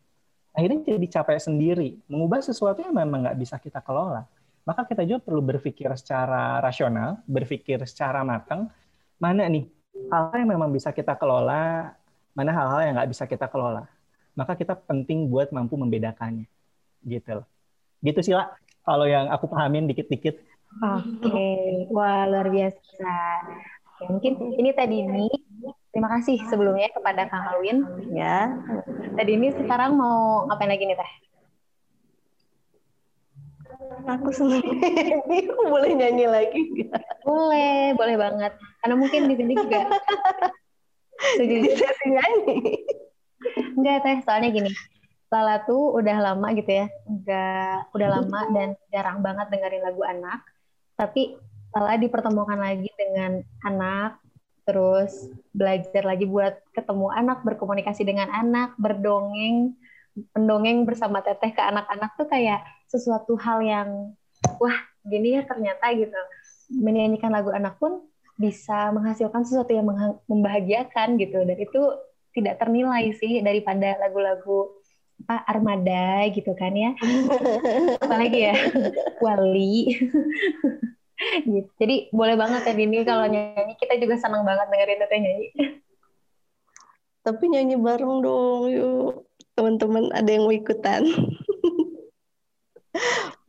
Speaker 3: Akhirnya jadi capek sendiri, mengubah sesuatu yang memang nggak bisa kita kelola. Maka kita juga perlu berpikir secara rasional, berpikir secara matang, mana nih hal-hal yang memang bisa kita kelola, mana hal-hal yang nggak bisa kita kelola. Maka kita penting buat mampu membedakannya. Gitu loh. Gitu sih lah, kalau yang aku pahamin dikit-dikit.
Speaker 1: Oke, wah luar biasa. Oke, mungkin ini tadi ini terima kasih sebelumnya kepada Kang Alwin.
Speaker 2: Ya.
Speaker 1: Tadi ini sekarang mau ngapain lagi nih teh?
Speaker 2: Aku aku boleh nyanyi lagi?
Speaker 1: Boleh, boleh banget. Karena mungkin di sini juga *laughs*
Speaker 2: Di sesi nyanyi.
Speaker 1: enggak teh, soalnya gini. Lala tuh udah lama gitu ya, nggak udah lama dan jarang banget dengerin lagu anak. Tapi Lala dipertemukan lagi dengan anak, terus belajar lagi buat ketemu anak, berkomunikasi dengan anak, berdongeng, pendongeng bersama teteh ke anak-anak tuh kayak sesuatu hal yang wah gini ya ternyata gitu. Menyanyikan lagu anak pun bisa menghasilkan sesuatu yang membahagiakan gitu dan itu tidak ternilai sih daripada lagu-lagu apa armada gitu kan ya. *laughs* Apalagi ya wali. *laughs* Gitu. Jadi boleh banget ya Dini kalau nyanyi. Kita juga senang banget dengerin teteh nyanyi.
Speaker 2: Tapi nyanyi bareng dong yuk. Teman-teman ada yang mau ikutan? *laughs*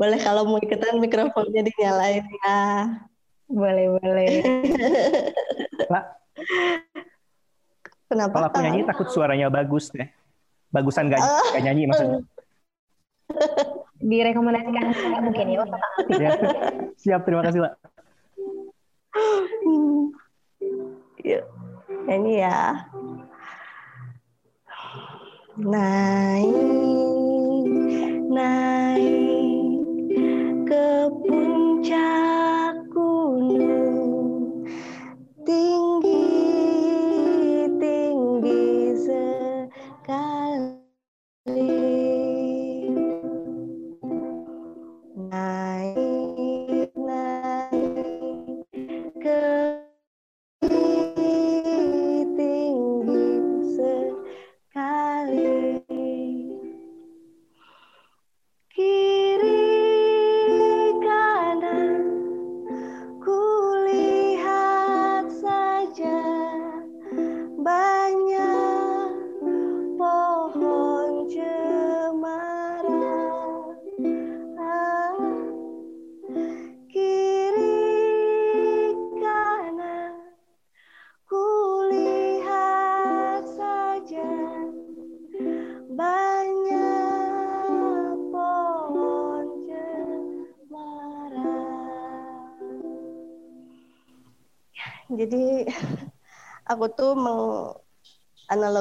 Speaker 2: Boleh kalau mau ikutan mikrofonnya dinyalain ya.
Speaker 1: Boleh boleh.
Speaker 3: Pak, Kenapa? Kalau aku nyanyi takut suaranya bagus deh. Bagusan gak, uh. gak nyanyi maksudnya. *laughs*
Speaker 1: Direkomendasikan saya mungkin ya.
Speaker 3: ya. Siap, terima kasih, Pak.
Speaker 2: Yuk, nyanyi ya. Naik, naik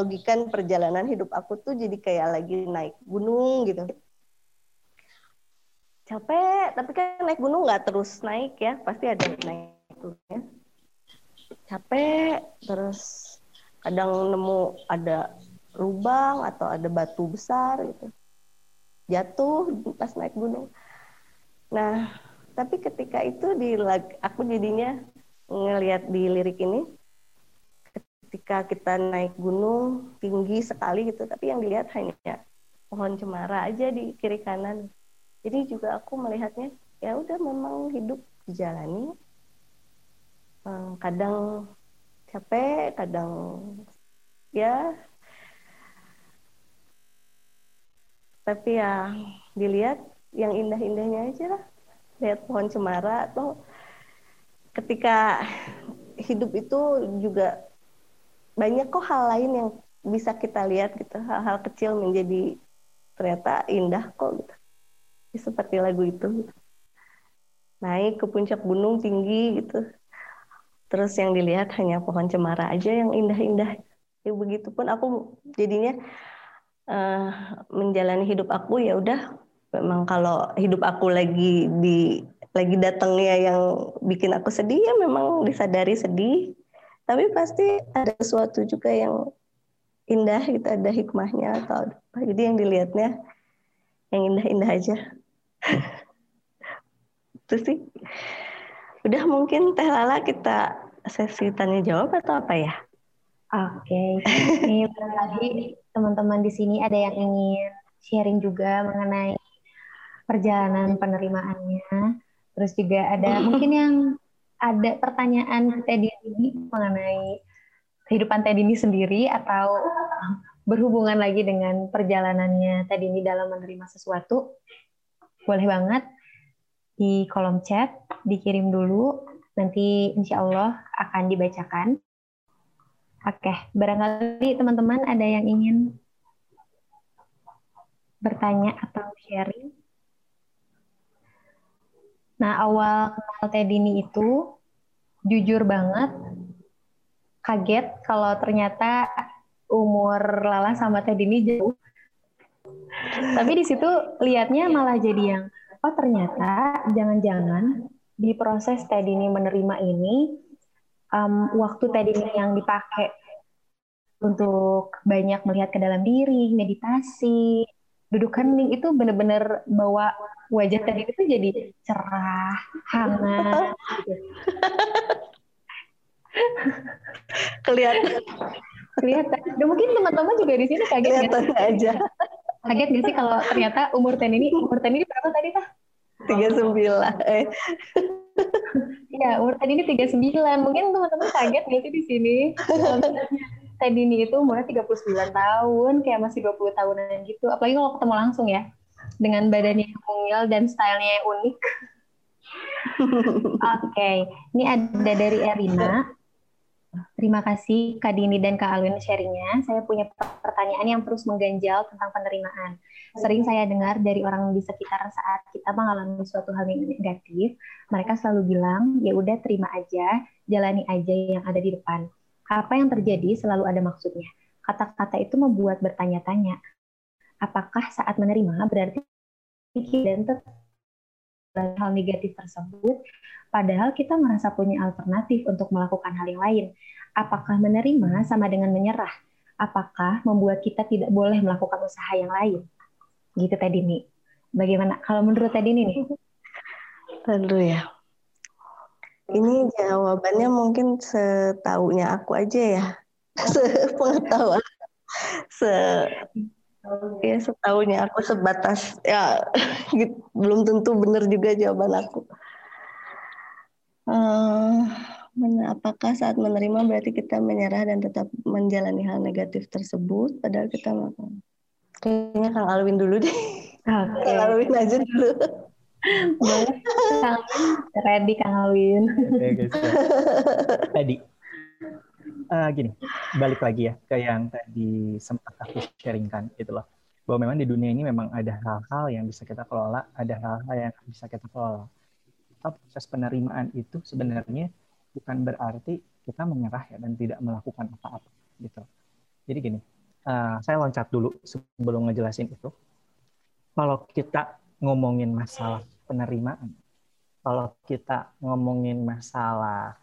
Speaker 2: menganalogikan perjalanan hidup aku tuh jadi kayak lagi naik gunung gitu. Capek, tapi kan naik gunung nggak terus naik ya, pasti ada naik turunnya. Capek, terus kadang nemu ada lubang atau ada batu besar gitu. Jatuh pas naik gunung. Nah, tapi ketika itu di aku jadinya ngelihat di lirik ini ketika kita naik gunung tinggi sekali gitu tapi yang dilihat hanya pohon cemara aja di kiri kanan. Jadi juga aku melihatnya ya udah memang hidup dijalani. Hmm, kadang capek kadang ya. Tapi ya dilihat yang indah-indahnya aja lah. Lihat pohon cemara atau ketika hidup itu juga banyak kok hal lain yang bisa kita lihat gitu. Hal-hal kecil menjadi ternyata indah kok gitu. Ya, seperti lagu itu. Naik ke puncak gunung tinggi gitu. Terus yang dilihat hanya pohon cemara aja yang indah-indah. Ya begitupun aku jadinya uh, menjalani hidup aku ya udah. Memang kalau hidup aku lagi di lagi datangnya yang bikin aku sedih ya memang disadari sedih tapi pasti ada sesuatu juga yang indah gitu ada hikmahnya atau apa jadi yang dilihatnya yang indah-indah aja *laughs* itu sih udah mungkin Teh Lala kita sesi tanya jawab atau apa ya
Speaker 1: Oke, okay. ini *laughs* lagi teman-teman di sini ada yang ingin sharing juga mengenai perjalanan penerimaannya. Terus juga ada *laughs* mungkin yang ada pertanyaan Teddy ini mengenai kehidupan Teddy ini sendiri atau berhubungan lagi dengan perjalanannya Teddy ini dalam menerima sesuatu. Boleh banget di kolom chat dikirim dulu nanti insya Allah akan dibacakan. Oke, barangkali teman-teman ada yang ingin bertanya atau sharing. Nah, awal kenal Tedini itu jujur banget kaget kalau ternyata umur Lala sama Tedini jauh. Tapi di situ lihatnya malah jadi yang oh ternyata jangan-jangan di proses tadi ini menerima ini um, waktu tadi ini yang dipakai untuk banyak melihat ke dalam diri, meditasi, duduk hening itu benar-benar bawa wajah tadi itu jadi cerah, hangat. Gitu. *laughs*
Speaker 2: Kelihatan.
Speaker 1: Kelihatan. Dan mungkin teman-teman juga di sini kaget
Speaker 2: Kelihatan aja.
Speaker 1: Kaget gak sih kalau ternyata umur Ten ini, umur Ten ini berapa tadi, Pak?
Speaker 2: 39. Eh.
Speaker 1: Iya, umur Ten ini 39. Mungkin teman-teman kaget gak sih di sini? Tadi ini itu umurnya 39 tahun, kayak masih 20 tahunan gitu. Apalagi kalau ketemu langsung ya. Dengan badannya yang mungil dan stylenya yang unik. *laughs* Oke, okay. ini ada dari Erina. Terima kasih Kak Dini dan Kak Alwin sharingnya. Saya punya pertanyaan yang terus mengganjal tentang penerimaan. Sering saya dengar dari orang di sekitar saat kita mengalami suatu hal yang negatif, mereka selalu bilang, ya udah terima aja, jalani aja yang ada di depan apa yang terjadi selalu ada maksudnya. Kata-kata itu membuat bertanya-tanya, apakah saat menerima berarti dan hal negatif tersebut, padahal kita merasa punya alternatif untuk melakukan hal yang lain. Apakah menerima sama dengan menyerah? Apakah membuat kita tidak boleh melakukan usaha yang lain? Gitu tadi nih. Bagaimana kalau menurut tadi nih?
Speaker 2: Aduh ya. Ini jawabannya mungkin setaunya aku aja ya. *laughs* Sepengetahuan. Se ya setaunya aku sebatas ya gitu. belum tentu benar juga jawaban aku. Uh, apakah saat menerima berarti kita menyerah dan tetap menjalani hal negatif tersebut padahal kita melakukan kayaknya Kang Alwin dulu deh. Okay. Kang Alwin aja dulu.
Speaker 1: Boleh, Kang Ready Kang Alwin.
Speaker 3: Tadi, uh, gini, balik lagi ya ke yang tadi sempat aku sharingkan itu loh. Bahwa memang di dunia ini memang ada hal-hal yang bisa kita kelola, ada hal-hal yang bisa kita kelola. Proses penerimaan itu sebenarnya bukan berarti kita menyerah ya dan tidak melakukan apa-apa gitu. Jadi gini, uh, saya loncat dulu sebelum ngejelasin itu. Kalau kita ngomongin masalah penerimaan. Kalau kita ngomongin masalah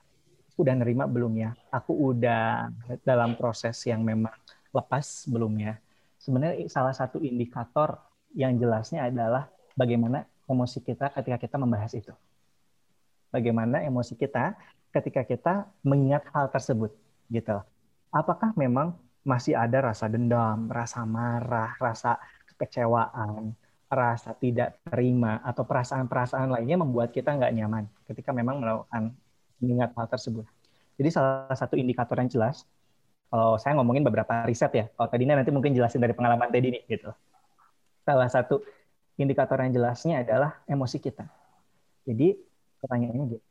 Speaker 3: udah nerima belum ya? Aku udah dalam proses yang memang lepas belum ya? Sebenarnya salah satu indikator yang jelasnya adalah bagaimana emosi kita ketika kita membahas itu. Bagaimana emosi kita ketika kita mengingat hal tersebut gitu. Apakah memang masih ada rasa dendam, rasa marah, rasa kekecewaan, rasa tidak terima atau perasaan-perasaan lainnya membuat kita nggak nyaman ketika memang melakukan mengingat hal tersebut. Jadi salah satu indikator yang jelas, kalau saya ngomongin beberapa riset ya, kalau tadi nanti mungkin jelasin dari pengalaman Teddy nih gitu. Salah satu indikator yang jelasnya adalah emosi kita. Jadi pertanyaannya gitu,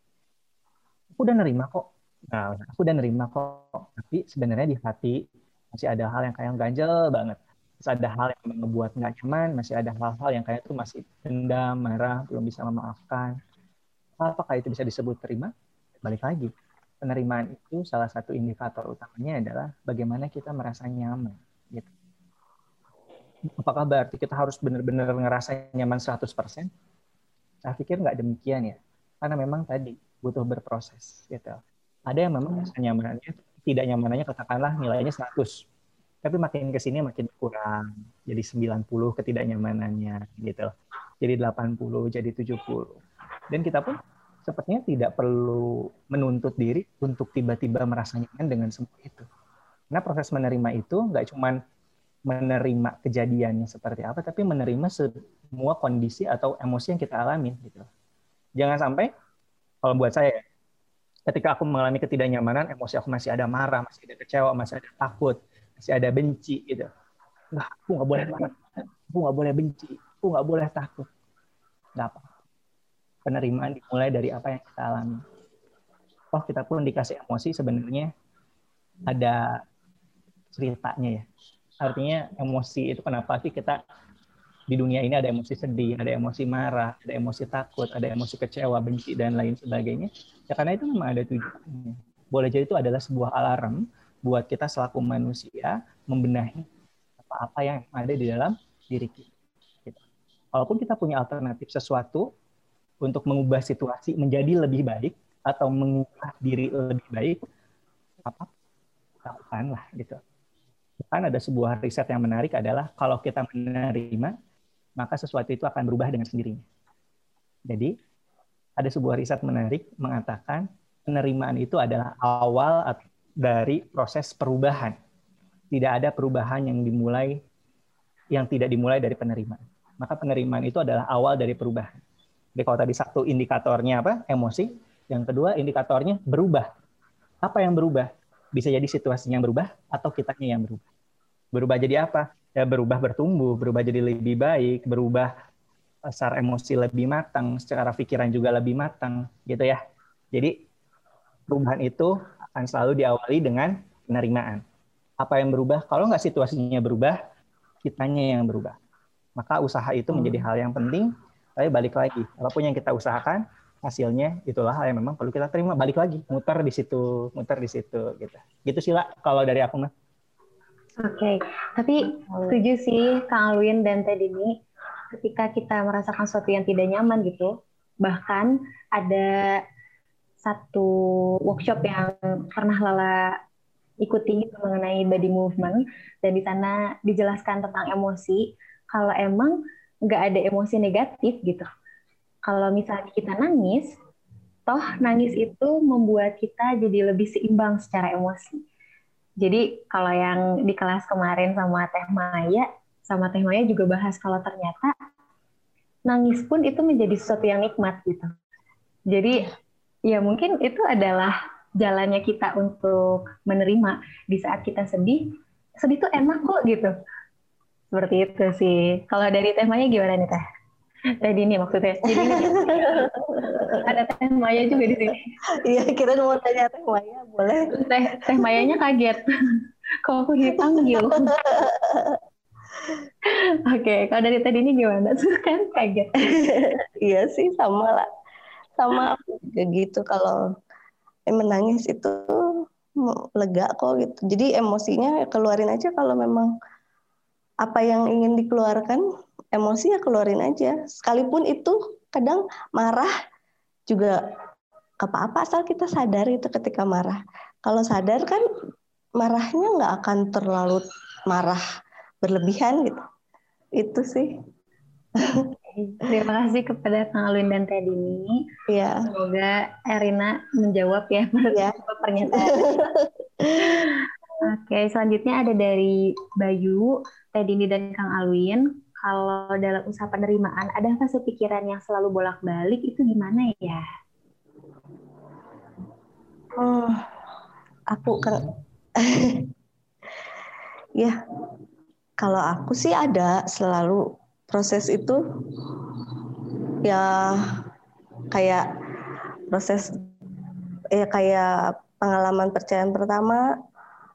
Speaker 3: aku udah nerima kok, nah, aku udah nerima kok, tapi sebenarnya di hati masih ada hal yang kayak ganjel banget masih ada hal yang membuat nggak nyaman, masih ada hal-hal yang kayak itu masih dendam, marah, belum bisa memaafkan. Apakah itu bisa disebut terima? Balik lagi, penerimaan itu salah satu indikator utamanya adalah bagaimana kita merasa nyaman. Gitu. Apakah berarti kita harus benar-benar ngerasa nyaman 100%? Saya pikir nggak demikian ya. Karena memang tadi butuh berproses. Gitu. Ada yang memang rasa nyamannya, tidak nyamanannya katakanlah nilainya 100 tapi makin ke sini makin kurang jadi 90 ketidaknyamanannya gitu jadi 80 jadi 70 dan kita pun sepertinya tidak perlu menuntut diri untuk tiba-tiba merasa nyaman dengan semua itu karena proses menerima itu nggak cuma menerima kejadiannya seperti apa tapi menerima semua kondisi atau emosi yang kita alami gitu jangan sampai kalau buat saya ketika aku mengalami ketidaknyamanan emosi aku masih ada marah masih ada kecewa masih ada takut masih ada benci gitu. Nah, aku nggak boleh marah, aku nggak boleh benci, aku nggak boleh takut. Nggak apa. Penerimaan dimulai dari apa yang kita alami. Oh, kita pun dikasih emosi sebenarnya ada ceritanya ya. Artinya emosi itu kenapa sih kita di dunia ini ada emosi sedih, ada emosi marah, ada emosi takut, ada emosi kecewa, benci dan lain sebagainya. Ya karena itu memang ada tujuannya. Boleh jadi itu adalah sebuah alarm buat kita selaku manusia membenahi apa-apa yang ada di dalam diri kita. Gitu. Walaupun kita punya alternatif sesuatu untuk mengubah situasi menjadi lebih baik atau mengubah diri lebih baik, apa lakukanlah gitu. Bahkan ada sebuah riset yang menarik adalah kalau kita menerima, maka sesuatu itu akan berubah dengan sendirinya. Jadi ada sebuah riset menarik mengatakan penerimaan itu adalah awal dari proses perubahan. Tidak ada perubahan yang dimulai yang tidak dimulai dari penerimaan. Maka penerimaan itu adalah awal dari perubahan. Jadi kalau tadi satu indikatornya apa? Emosi. Yang kedua indikatornya berubah. Apa yang berubah? Bisa jadi situasinya yang berubah atau kitanya yang berubah. Berubah jadi apa? Ya berubah bertumbuh, berubah jadi lebih baik, berubah secara emosi lebih matang, secara pikiran juga lebih matang, gitu ya. Jadi perubahan itu akan selalu diawali dengan penerimaan. Apa yang berubah? Kalau nggak situasinya berubah, kitanya yang berubah. Maka usaha itu menjadi hal yang penting. Tapi balik lagi, apa pun yang kita usahakan, hasilnya itulah yang memang perlu kita terima. Balik lagi, muter di situ, muter di situ, gitu. Gitu sih lah kalau dari aku mah.
Speaker 1: Oke, okay. tapi setuju sih Kang Alwin dan Teh Dini, ketika kita merasakan sesuatu yang tidak nyaman gitu, bahkan ada satu workshop yang pernah Lala ikuti mengenai body movement dan di sana dijelaskan tentang emosi. Kalau emang nggak ada emosi negatif gitu, kalau misalnya kita nangis, toh nangis itu membuat kita jadi lebih seimbang secara emosi jadi kalau yang di kelas kemarin sama Teh Maya, sama Teh Maya juga bahas kalau ternyata nangis pun itu menjadi sesuatu yang nikmat gitu. Jadi ya mungkin itu adalah jalannya kita untuk menerima di saat kita sedih. Sedih tuh enak kok gitu. Seperti itu sih. Kalau dari Teh Maya gimana nih Teh? Teh Dini maksudnya. Jadi *laughs* ada Teh Maya juga di sini.
Speaker 2: Iya, kita mau tanya Teh Maya, boleh?
Speaker 1: Teh Teh Mayanya kaget. Kok aku dipanggil? Oke, kalau dari Teh Dini gimana? Kan kaget. *laughs*
Speaker 2: iya sih, sama lah. Sama gitu kalau menangis itu lega kok gitu. Jadi emosinya keluarin aja kalau memang apa yang ingin dikeluarkan emosi ya keluarin aja. Sekalipun itu kadang marah juga apa-apa asal kita sadar itu ketika marah. Kalau sadar kan marahnya nggak akan terlalu marah berlebihan gitu. Itu sih.
Speaker 1: Terima kasih kepada Kang Alwin dan Teh Dini.
Speaker 2: Iya.
Speaker 1: Semoga Erina menjawab ya, *laughs* ya. pernyataan. *laughs* Oke, selanjutnya ada dari Bayu, Teh Dini dan Kang Alwin kalau dalam usaha penerimaan ada fase pikiran yang selalu bolak-balik itu gimana ya?
Speaker 2: Oh, aku kan *laughs* ya kalau aku sih ada selalu proses itu ya kayak proses ya kayak pengalaman percayaan pertama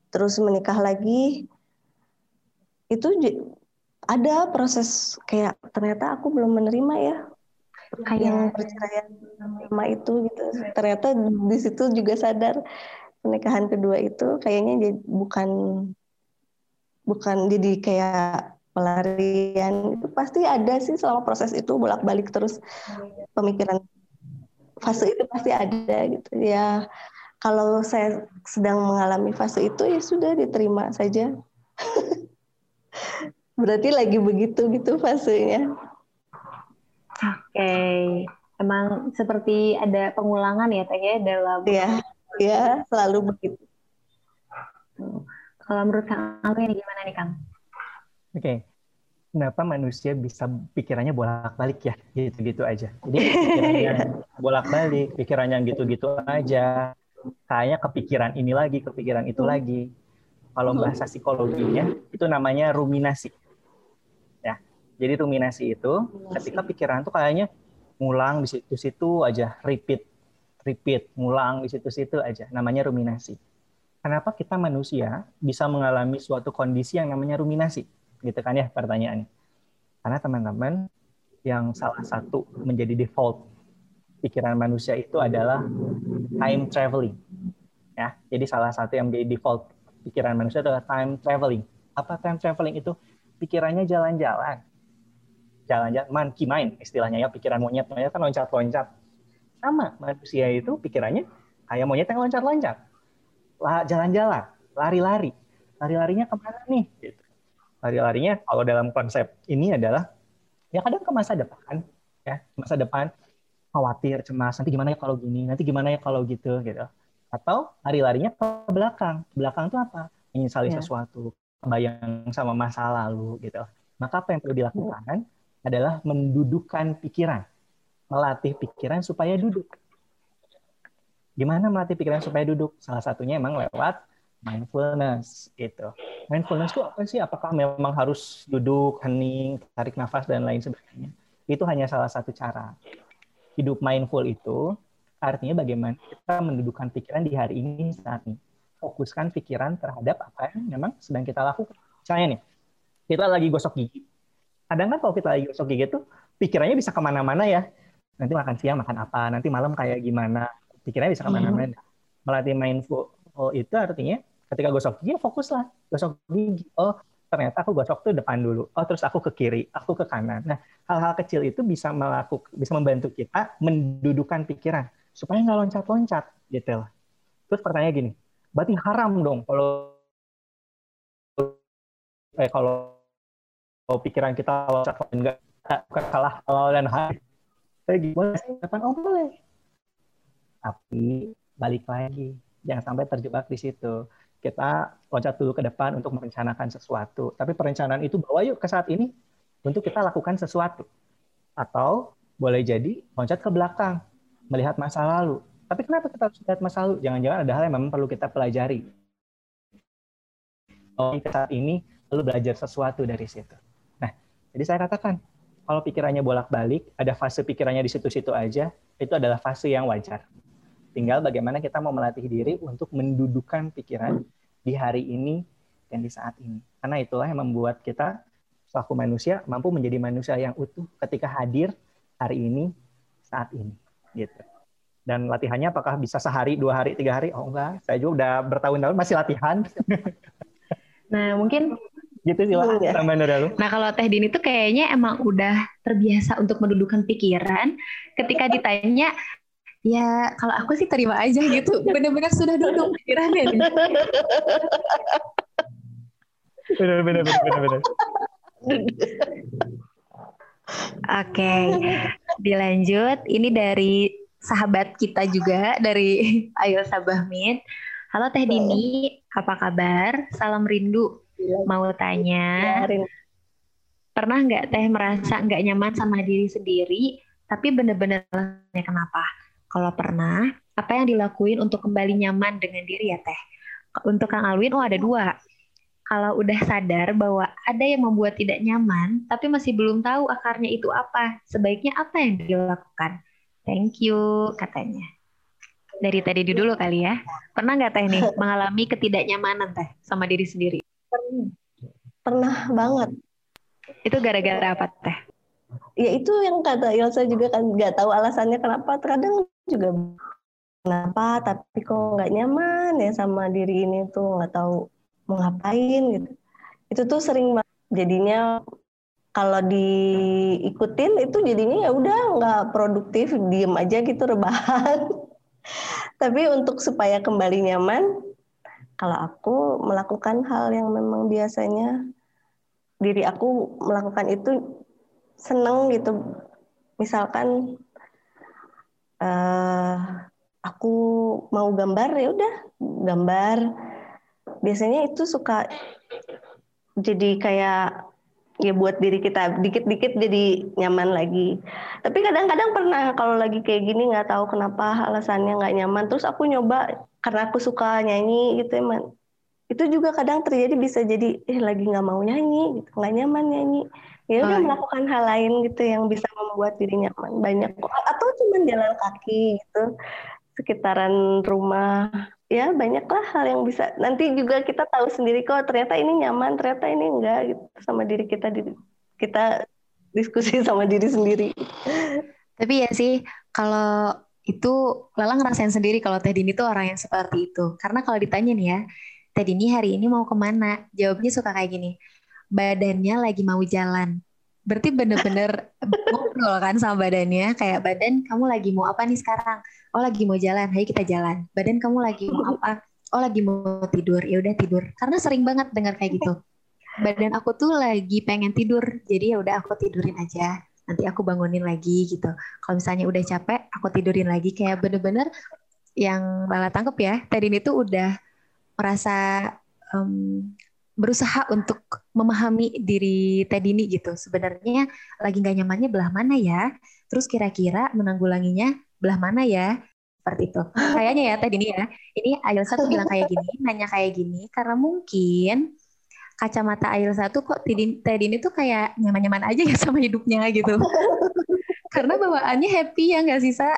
Speaker 2: terus menikah lagi itu ada proses kayak ternyata aku belum menerima ya. Kayak yang perceraian sama itu gitu. Ternyata di situ juga sadar pernikahan kedua itu kayaknya bukan bukan jadi kayak pelarian. Itu pasti ada sih selama proses itu bolak-balik terus pemikiran fase itu pasti ada gitu. Ya kalau saya sedang mengalami fase itu ya sudah diterima saja *laughs* Berarti lagi begitu gitu fasenya.
Speaker 1: Oke, okay. emang seperti ada pengulangan ya Teh ya dalam
Speaker 2: Iya, ya, selalu begitu.
Speaker 1: Kalau menurut Kang ini gimana nih Kang?
Speaker 3: Oke. Okay. Kenapa manusia bisa pikirannya bolak-balik ya, gitu-gitu aja. Jadi *laughs* pikirannya bolak-balik, pikirannya gitu-gitu aja. Kayaknya kepikiran ini lagi, kepikiran itu lagi. Kalau bahasa psikologinya itu namanya ruminasi jadi ruminasi itu ruminasi. ketika pikiran tuh kayaknya ngulang di situ-situ aja, repeat, repeat, ngulang di situ-situ aja. Namanya ruminasi. Kenapa kita manusia bisa mengalami suatu kondisi yang namanya ruminasi? Gitu kan ya pertanyaannya. Karena teman-teman yang salah satu menjadi default pikiran manusia itu adalah time traveling. Ya, jadi salah satu yang menjadi default pikiran manusia adalah time traveling. Apa time traveling itu? pikirannya jalan-jalan. Jalan-jalan, monkey mind istilahnya ya, pikiran monyet. Monyet kan loncat-loncat. Sama, manusia itu pikirannya kayak monyet yang loncat-loncat. Jalan-jalan, lari-lari. Lari-larinya ke mana nih? Gitu. Lari-larinya kalau dalam konsep ini adalah ya kadang ke masa depan. ya Masa depan khawatir, cemas, nanti gimana ya kalau gini, nanti gimana ya kalau gitu. gitu. Atau lari-larinya ke belakang. Belakang itu apa? Menyesali ya. sesuatu, kebayang sama masa lalu gitu. Maka apa yang perlu dilakukan adalah mendudukan pikiran, melatih pikiran supaya duduk. Gimana melatih pikiran supaya duduk? Salah satunya emang lewat mindfulness gitu. Mindfulness itu apa sih? Apakah memang harus duduk, hening, tarik nafas dan lain sebagainya? Itu hanya salah satu cara. Hidup mindful itu artinya bagaimana kita mendudukkan pikiran di hari ini saat ini fokuskan pikiran terhadap apa yang memang sedang kita lakukan. Misalnya nih, kita lagi gosok gigi. Kadang kan kalau kita lagi gosok gigi tuh pikirannya bisa ke mana-mana ya. Nanti makan siang makan apa, nanti malam kayak gimana. Pikirannya bisa ke mana-mana. Hmm. Melatih mindful itu artinya ketika gosok gigi ya fokuslah. Gosok gigi. Oh ternyata aku gosok tuh depan dulu. Oh terus aku ke kiri, aku ke kanan. Nah hal-hal kecil itu bisa melakukan, bisa membantu kita mendudukan pikiran supaya nggak loncat-loncat gitu. Terus pertanyaan gini, berarti haram dong kalau eh kalau, kalau pikiran kita loncat enggak bukan salah halal dan haram. Saya gimana sih? Kapan oh boleh. Tapi balik lagi, jangan sampai terjebak di situ. Kita loncat dulu ke depan untuk merencanakan sesuatu. Tapi perencanaan itu bawa yuk ke saat ini untuk kita lakukan sesuatu. Atau boleh jadi loncat ke belakang, melihat masa lalu. Tapi kenapa kita harus lihat masa lalu? Jangan-jangan ada hal yang memang perlu kita pelajari. Oh, saat ini perlu belajar sesuatu dari situ. Nah, jadi saya katakan, kalau pikirannya bolak-balik, ada fase pikirannya di situ-situ aja, itu adalah fase yang wajar. Tinggal bagaimana kita mau melatih diri untuk mendudukan pikiran di hari ini dan di saat ini. Karena itulah yang membuat kita selaku manusia mampu menjadi manusia yang utuh ketika hadir hari ini saat ini. Gitu. Dan latihannya apakah bisa sehari, dua hari, tiga hari? Oh enggak, saya juga udah bertahun-tahun masih latihan. *laughs*
Speaker 1: Nah mungkin
Speaker 3: gitu sih lah ya.
Speaker 1: dulu. Nah kalau Teh Dini tuh kayaknya emang udah terbiasa untuk mendudukan pikiran. Ketika ditanya, ya kalau aku sih terima aja gitu. Benar-benar sudah duduk pikirannya.
Speaker 3: benar, benar, *laughs*
Speaker 1: Oke, dilanjut. Ini dari sahabat kita juga dari *laughs* Ayo Sabahmin. Halo Teh Dini, apa kabar? Salam rindu. Iya. Mau tanya, ya, pernah nggak Teh merasa nggak nyaman sama diri sendiri, tapi bener-bener kenapa? Kalau pernah, apa yang dilakuin untuk kembali nyaman dengan diri ya Teh? Untuk Kang Alwin, oh ada dua. Kalau udah sadar bahwa ada yang membuat tidak nyaman, tapi masih belum tahu akarnya itu apa, sebaiknya apa yang dilakukan? Thank you katanya. Dari tadi dulu kali ya. Pernah nggak teh nih *laughs* mengalami ketidaknyamanan teh sama diri sendiri?
Speaker 2: Pernah banget.
Speaker 1: Itu gara-gara apa teh?
Speaker 2: Ya itu yang kata Yelsa juga kan nggak tahu alasannya kenapa. Terkadang juga kenapa tapi kok nggak nyaman ya sama diri ini tuh nggak tahu mau ngapain gitu. Itu tuh sering jadinya kalau diikutin itu jadinya ya udah nggak produktif diem aja gitu rebahan. *laughs* Tapi untuk supaya kembali nyaman kalau aku melakukan hal yang memang biasanya diri aku melakukan itu seneng gitu. Misalkan uh, aku mau gambar ya udah gambar biasanya itu suka jadi kayak ya buat diri kita dikit-dikit jadi nyaman lagi. Tapi kadang-kadang pernah kalau lagi kayak gini nggak tahu kenapa alasannya nggak nyaman. Terus aku nyoba karena aku suka nyanyi gitu emang. Itu juga kadang terjadi bisa jadi eh lagi nggak mau nyanyi, gitu nggak nyaman nyanyi. Ya udah oh, melakukan hal lain gitu yang bisa membuat diri nyaman banyak. Atau cuma jalan kaki gitu sekitaran rumah ya banyaklah hal yang bisa. Nanti juga kita tahu sendiri kok ternyata ini nyaman ternyata ini enggak gitu sama diri kita kita diskusi *laughs* sama diri sendiri.
Speaker 1: Tapi ya sih kalau itu Lala ngerasain sendiri kalau Teh Dini tuh orang yang seperti itu. Karena kalau ditanya nih ya Teh Dini hari ini mau ke mana? Jawabnya suka kayak gini badannya lagi mau jalan. Berarti bener-bener ngobrol kan sama badannya, kayak badan kamu lagi mau apa nih sekarang? Oh lagi mau jalan, ayo kita jalan. Badan kamu lagi mau apa? Oh lagi mau tidur, ya udah tidur. Karena sering banget dengar kayak gitu. Badan aku tuh lagi pengen tidur, jadi ya udah aku tidurin aja. Nanti aku bangunin lagi gitu. Kalau misalnya udah capek, aku tidurin lagi. Kayak bener-bener yang Lala tangkep ya, tadi ini tuh udah merasa um, berusaha untuk memahami diri Tedini gitu. Sebenarnya lagi nggak nyamannya belah mana ya? Terus kira-kira menanggulanginya belah mana ya? Seperti itu. Kayaknya ya Tedini ya. Ini Ayelsa tuh bilang kayak gini, *laughs* nanya kayak gini karena mungkin kacamata Ayelsa tuh kok Tedini tuh kayak nyaman-nyaman aja ya sama hidupnya gitu. *laughs* karena bawaannya happy ya nggak sih Sa?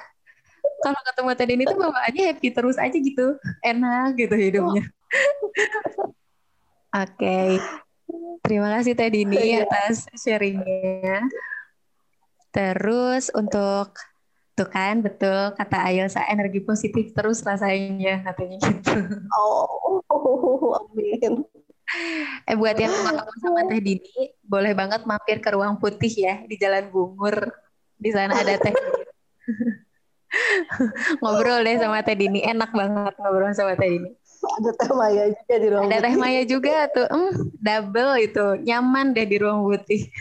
Speaker 1: Kalau ketemu Tedini tuh bawaannya happy terus aja gitu. Enak gitu hidupnya. *laughs* Oke. Okay. Terima kasih Teh Dini iya. atas sharingnya. Terus untuk tuh kan betul kata Ayelsa energi positif terus rasanya katanya gitu.
Speaker 2: Oh, amin.
Speaker 1: Eh buat yang mau ketemu sama Teh Dini, boleh banget mampir ke ruang putih ya di Jalan Bungur. Di sana ada Teh. *laughs* ngobrol deh sama Teh Dini, enak banget ngobrol sama Teh Dini
Speaker 2: ada teh maya juga di ruang
Speaker 1: ada teh maya juga tuh. Hmm, double itu. Nyaman deh di ruang putih. *laughs*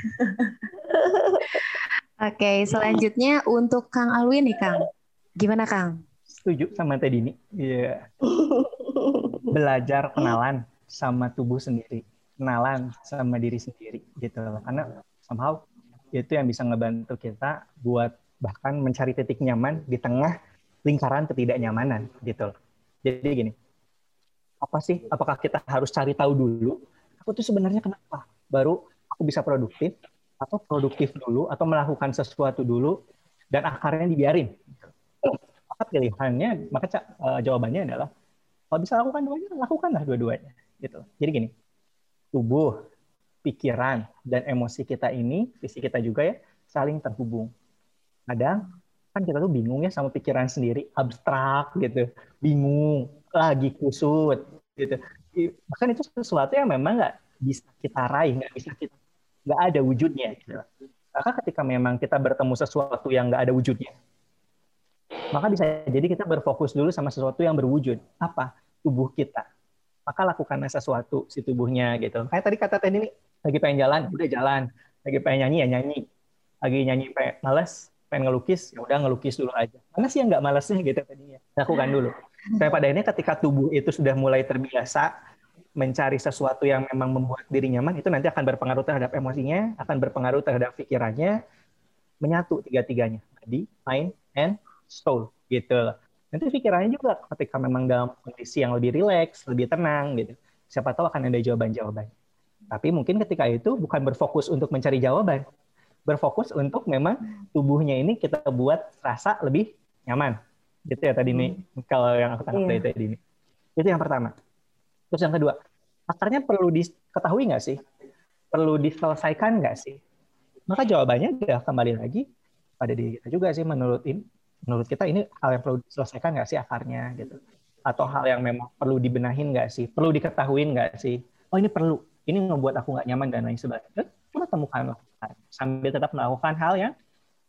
Speaker 1: Oke okay, selanjutnya untuk Kang Alwin nih Kang. Gimana Kang?
Speaker 3: Setuju sama Teh Dini. Iya. *laughs* Belajar kenalan sama tubuh sendiri. Kenalan sama diri sendiri gitu. Loh karena somehow itu yang bisa ngebantu kita buat bahkan mencari titik nyaman di tengah lingkaran ketidaknyamanan gitu. Loh. Jadi gini, apa sih? Apakah kita harus cari tahu dulu? Aku tuh sebenarnya kenapa? Baru aku bisa produktif atau produktif dulu atau melakukan sesuatu dulu dan akarnya dibiarin. Maka pilihannya, maka uh, jawabannya adalah kalau bisa lakukan dua-duanya, lakukanlah dua-duanya. Gitu. Jadi gini, tubuh, pikiran, dan emosi kita ini, visi kita juga ya, saling terhubung. Kadang kan kita tuh bingung ya sama pikiran sendiri, abstrak gitu, bingung, lagi kusut gitu. Bahkan itu sesuatu yang memang nggak bisa kita raih nggak bisa kita nggak ada wujudnya gitu. maka ketika memang kita bertemu sesuatu yang nggak ada wujudnya maka bisa jadi kita berfokus dulu sama sesuatu yang berwujud. Apa? Tubuh kita. Maka lakukanlah sesuatu si tubuhnya gitu. Kayak tadi kata tadi ini lagi pengen jalan udah jalan. Lagi pengen nyanyi ya nyanyi. Lagi nyanyi pengen males pengen ngelukis ya udah ngelukis dulu aja. Mana sih yang nggak malesnya gitu tadinya lakukan dulu Sampai pada ini ketika tubuh itu sudah mulai terbiasa mencari sesuatu yang memang membuat diri nyaman, itu nanti akan berpengaruh terhadap emosinya, akan berpengaruh terhadap pikirannya, menyatu tiga-tiganya, body, mind, and soul, gitu. Nanti pikirannya juga ketika memang dalam kondisi yang lebih rileks, lebih tenang, gitu. Siapa tahu akan ada jawaban-jawaban. Tapi mungkin ketika itu bukan berfokus untuk mencari jawaban, berfokus untuk memang tubuhnya ini kita buat rasa lebih nyaman, Gitu ya tadi nih hmm. kalau yang aku tangkap yeah. dari tadi ini. Itu yang pertama. Terus yang kedua, akarnya perlu diketahui nggak sih? Perlu diselesaikan nggak sih? Maka jawabannya dia kembali lagi pada diri kita juga sih menurut ini, menurut kita ini hal yang perlu diselesaikan nggak sih akarnya gitu? Atau hal yang memang perlu dibenahin nggak sih? Perlu diketahui nggak sih? Oh ini perlu, ini membuat aku nggak nyaman dan lain sebagainya. Kita temukan sambil tetap melakukan hal yang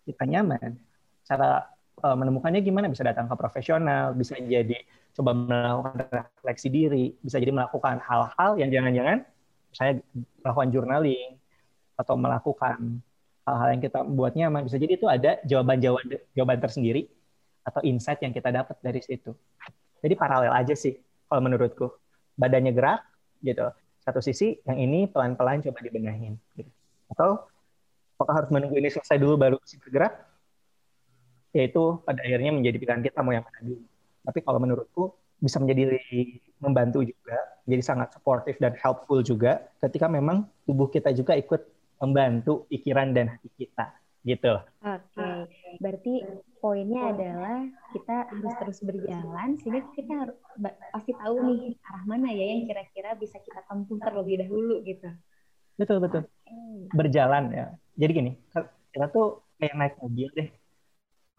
Speaker 3: kita nyaman. Cara uh, menemukannya gimana? Bisa datang ke profesional bisa jadi coba melakukan refleksi diri bisa jadi melakukan hal-hal yang jangan-jangan saya melakukan journaling atau melakukan hal-hal yang kita buat nyaman. Bisa jadi itu ada jawaban-jawaban jawaban tersendiri atau insight yang kita dapat dari situ. Jadi paralel aja sih kalau menurutku. Badannya gerak gitu. Satu sisi yang ini pelan-pelan coba dibenahin. Gitu. atau apakah harus menunggu ini selesai dulu baru bergerak yaitu pada akhirnya menjadi pilihan kita mau yang mana dulu. Tapi kalau menurutku bisa menjadi membantu juga, jadi sangat supportive dan helpful juga ketika memang tubuh kita juga ikut membantu pikiran dan hati kita gitu.
Speaker 1: Oke, okay. berarti poinnya adalah kita harus terus berjalan sehingga kita harus pasti tahu nih arah mana ya yang kira-kira bisa kita tempuh terlebih dahulu gitu.
Speaker 3: Betul betul. Berjalan ya. Jadi gini, kita tuh kayak naik mobil deh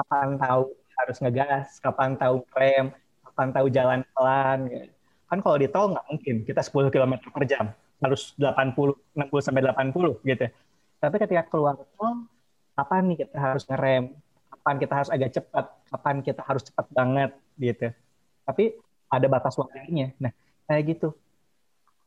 Speaker 3: kapan tahu harus ngegas, kapan tahu rem, kapan tahu jalan pelan. Ya. Kan kalau di tol nggak mungkin kita 10 km per jam. harus 80 60 sampai 80 gitu. Tapi ketika keluar tol kapan nih kita harus ngerem, kapan kita harus agak cepat, kapan kita harus cepat banget gitu. Tapi ada batas waktunya. Nah, kayak gitu.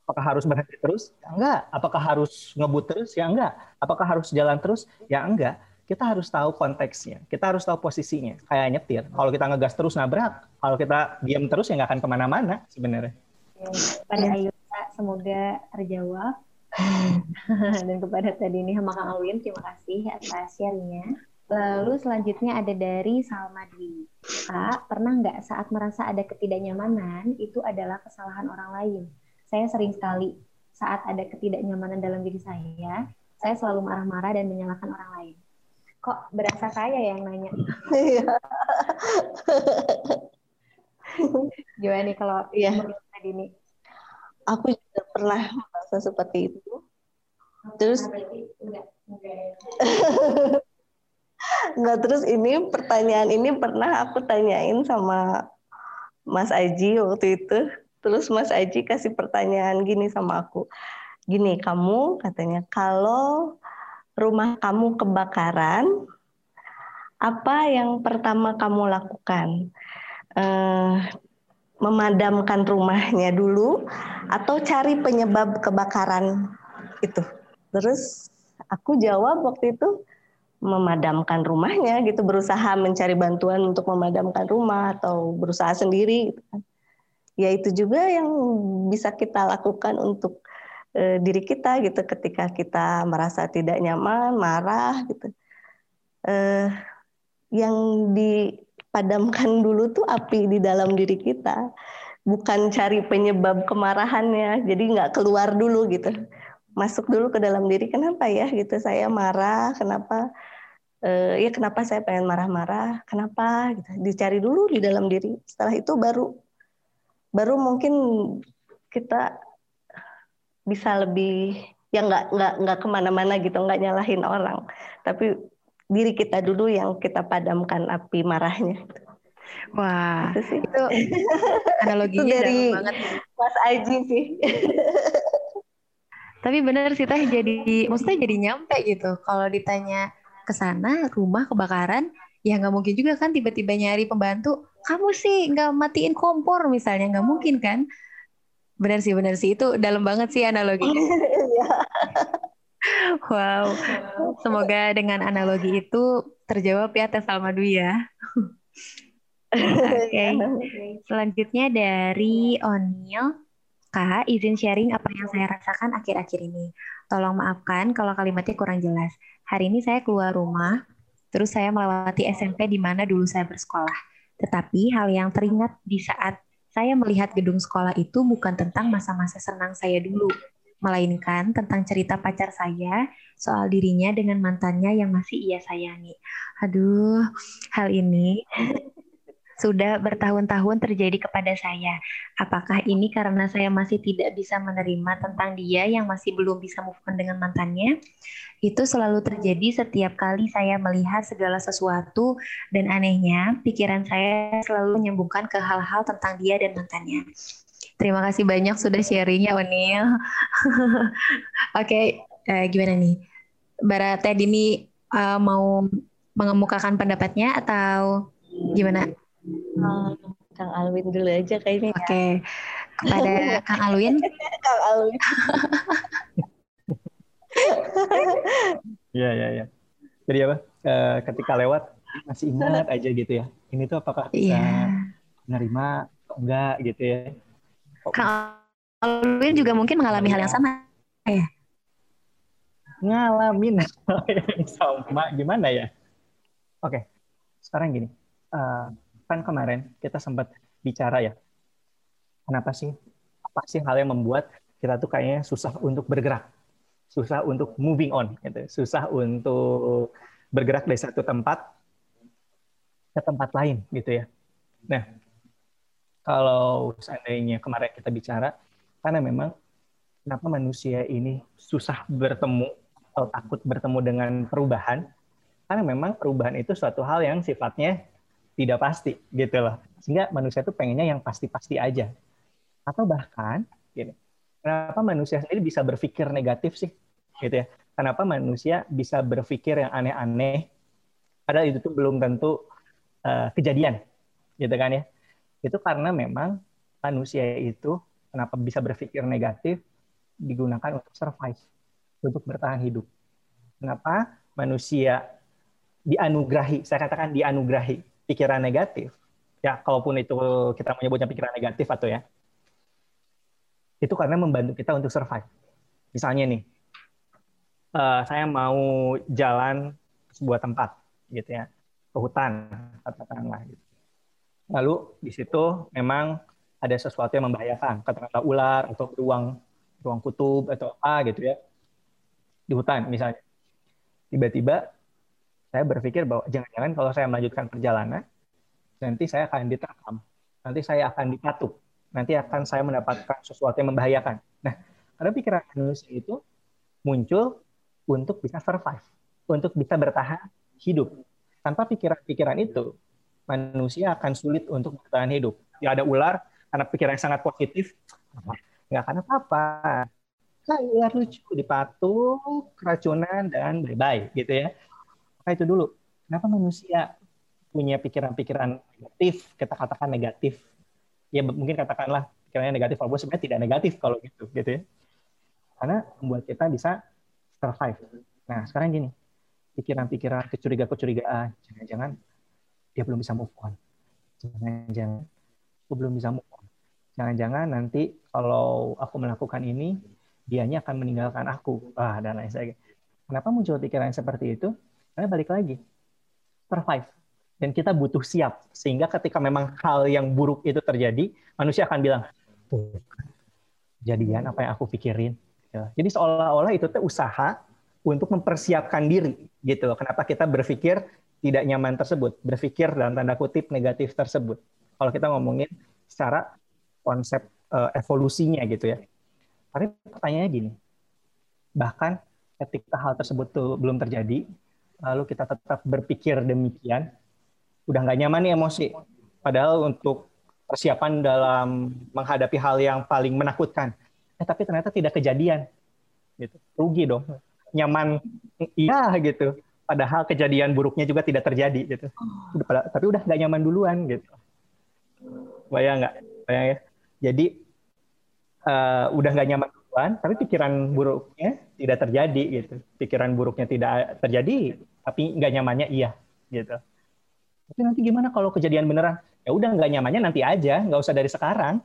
Speaker 3: Apakah harus berhenti terus? Ya enggak. Apakah harus ngebut terus? Ya enggak. Apakah harus jalan terus? Ya enggak. Kita harus tahu konteksnya. Kita harus tahu posisinya. Kayak nyetir. Kalau kita ngegas terus nabrak. Kalau kita diam terus ya nggak akan ke mana-mana sebenarnya.
Speaker 4: Pada Ayu, semoga terjawab. *laughs* Dan kepada tadi ini sama Kang Alwin, terima kasih atas sharingnya. Lalu selanjutnya ada dari Salma Dwi. Kak, pernah nggak saat merasa ada ketidaknyamanan itu adalah kesalahan orang lain? Saya sering sekali saat ada ketidaknyamanan dalam diri saya, saya selalu marah-marah dan menyalahkan orang lain. Kok berasa saya yang nanya?
Speaker 2: Iya.
Speaker 4: Gimana nih kalau menurut tadi nih?
Speaker 2: Aku juga pernah merasa seperti itu. Terus
Speaker 4: Enggak, enggak. *laughs*
Speaker 2: Nggak terus ini pertanyaan ini pernah aku tanyain sama Mas Aji waktu itu. Terus Mas Aji kasih pertanyaan gini sama aku. Gini, kamu katanya kalau rumah kamu kebakaran, apa yang pertama kamu lakukan? Eh, memadamkan rumahnya dulu atau cari penyebab kebakaran itu? Terus aku jawab waktu itu memadamkan rumahnya gitu berusaha mencari bantuan untuk memadamkan rumah atau berusaha sendiri gitu kan. ya itu juga yang bisa kita lakukan untuk eh, diri kita gitu ketika kita merasa tidak nyaman marah gitu. Eh, yang dipadamkan *laughs* dulu tuh api di dalam diri kita bukan cari penyebab kemarahannya. Jadi nggak keluar dulu gitu. Masuk dulu ke dalam diri kenapa ya? gitu. Saya marah kenapa? Eh, ya kenapa saya pengen marah-marah? Kenapa? gitu. Dicari dulu di dalam diri. Setelah itu baru baru mungkin kita bisa lebih ya nggak nggak nggak ke mana-mana gitu nggak nyalahin orang tapi diri kita dulu yang kita padamkan api marahnya
Speaker 1: Wah,
Speaker 2: itu sih
Speaker 1: itu analoginya
Speaker 2: Itu dari-
Speaker 1: banget.
Speaker 2: Mas Aji sih *laughs*
Speaker 1: Tapi bener sih teh jadi, maksudnya jadi nyampe gitu. Kalau ditanya ke sana rumah kebakaran, ya nggak mungkin juga kan tiba-tiba nyari pembantu. Kamu sih nggak matiin kompor misalnya, nggak mungkin kan? Bener sih, bener sih. Itu dalam banget sih analoginya. *laughs*
Speaker 2: ya
Speaker 1: Wow. Semoga dengan analogi itu terjawab ya Teh Salma Dwi ya. *laughs* Oke. Selanjutnya dari Onil. Kak, izin sharing apa yang saya rasakan akhir-akhir ini. Tolong maafkan kalau kalimatnya kurang jelas. Hari ini saya keluar rumah, terus saya melewati SMP di mana dulu saya bersekolah. Tetapi hal yang teringat di saat saya melihat gedung sekolah itu bukan tentang masa-masa senang saya dulu, melainkan tentang cerita pacar saya soal dirinya dengan mantannya yang masih ia sayangi. Aduh, hal ini sudah bertahun-tahun terjadi kepada saya. Apakah ini karena saya masih tidak bisa menerima tentang dia yang masih belum bisa move on dengan mantannya? Itu selalu terjadi setiap kali saya melihat segala sesuatu dan anehnya pikiran saya selalu menyambungkan ke hal-hal tentang dia dan mantannya. Terima kasih banyak sudah sharingnya, Onil. *laughs* Oke, eh, gimana nih? Bara Teh Dini eh, mau mengemukakan pendapatnya atau gimana?
Speaker 2: Hmm, Kang Alwin dulu aja kayaknya ya.
Speaker 1: Oke, kepada Kang Alwin, *laughs*
Speaker 2: Kang Alwin
Speaker 3: Iya, iya, iya. Jadi apa? eh, ketika lewat masih ingat aja gitu ya. Ini tuh apakah bisa
Speaker 1: iya,
Speaker 3: nerima atau enggak gitu ya. Kok
Speaker 1: Kang Alwin juga mungkin mengalami hal yang sama.
Speaker 3: ngalamin hal *laughs* yang sama gimana ya? Oke, sekarang gini. Eh, kan kemarin kita sempat bicara ya. Kenapa sih? Apa sih hal yang membuat kita tuh kayaknya susah untuk bergerak, susah untuk moving on, gitu. susah untuk bergerak dari satu tempat ke tempat lain, gitu ya. Nah, kalau seandainya kemarin kita bicara, karena memang kenapa manusia ini susah bertemu atau takut bertemu dengan perubahan, karena memang perubahan itu suatu hal yang sifatnya tidak pasti, gitu loh. Sehingga manusia itu pengennya yang pasti-pasti aja. Atau bahkan, gini, kenapa manusia sendiri bisa berpikir negatif sih? Gitu ya. Kenapa manusia bisa berpikir yang aneh-aneh? Padahal itu tuh belum tentu uh, kejadian, gitu kan ya. Itu karena memang manusia itu kenapa bisa berpikir negatif digunakan untuk survive, untuk bertahan hidup. Kenapa manusia dianugerahi, saya katakan dianugerahi pikiran negatif, ya kalaupun itu kita menyebutnya pikiran negatif atau ya, itu karena membantu kita untuk survive. Misalnya nih, uh, saya mau jalan sebuah tempat, gitu ya, ke hutan, katakanlah. Gitu. Lalu di situ memang ada sesuatu yang membahayakan, katakanlah ular atau ruang ruang kutub atau apa gitu ya, di hutan misalnya. Tiba-tiba saya berpikir bahwa jangan-jangan kalau saya melanjutkan perjalanan, nanti saya akan diterkam, nanti saya akan dipatuk, nanti akan saya mendapatkan sesuatu yang membahayakan. Nah, karena pikiran manusia itu muncul untuk bisa survive, untuk bisa bertahan hidup. Tanpa pikiran-pikiran itu, manusia akan sulit untuk bertahan hidup. Ya ada ular, karena pikiran yang sangat positif, nggak akan apa-apa. Nah, ular lucu, dipatuk, keracunan, dan bye-bye gitu ya. Maka itu dulu. Kenapa manusia punya pikiran-pikiran negatif, kita katakan negatif. Ya mungkin katakanlah pikirannya negatif, walaupun sebenarnya tidak negatif kalau gitu, gitu ya. Karena membuat kita bisa survive. Nah, sekarang gini, pikiran-pikiran kecurigaan-kecurigaan, jangan-jangan dia belum bisa move on. Jangan-jangan aku belum bisa move on. Jangan-jangan nanti kalau aku melakukan ini, dianya akan meninggalkan aku. Ah, dan lain sebagainya. Kenapa muncul pikiran seperti itu? Karena balik lagi, survive. Dan kita butuh siap. Sehingga ketika memang hal yang buruk itu terjadi, manusia akan bilang, jadian apa yang aku pikirin. Ya. Jadi seolah-olah itu tuh usaha untuk mempersiapkan diri gitu loh. Kenapa kita berpikir tidak nyaman tersebut, berpikir dalam tanda kutip negatif tersebut. Kalau kita ngomongin secara konsep uh, evolusinya gitu ya. Tapi pertanyaannya gini, bahkan ketika hal tersebut tuh belum terjadi, lalu kita tetap berpikir demikian, udah nggak nyaman nih emosi. Padahal untuk persiapan dalam menghadapi hal yang paling menakutkan, eh tapi ternyata tidak kejadian, gitu. Rugi dong. Nyaman, iya gitu. Padahal kejadian buruknya juga tidak terjadi, gitu. Udah, tapi udah nggak nyaman duluan, gitu. Bayang nggak? Bayang ya. Jadi uh, udah nggak nyaman duluan, tapi pikiran buruknya tidak terjadi, gitu. Pikiran buruknya tidak terjadi, tapi nggak nyamannya iya, gitu. Tapi nanti gimana kalau kejadian beneran? Ya udah nggak nyamannya nanti aja, nggak usah dari sekarang.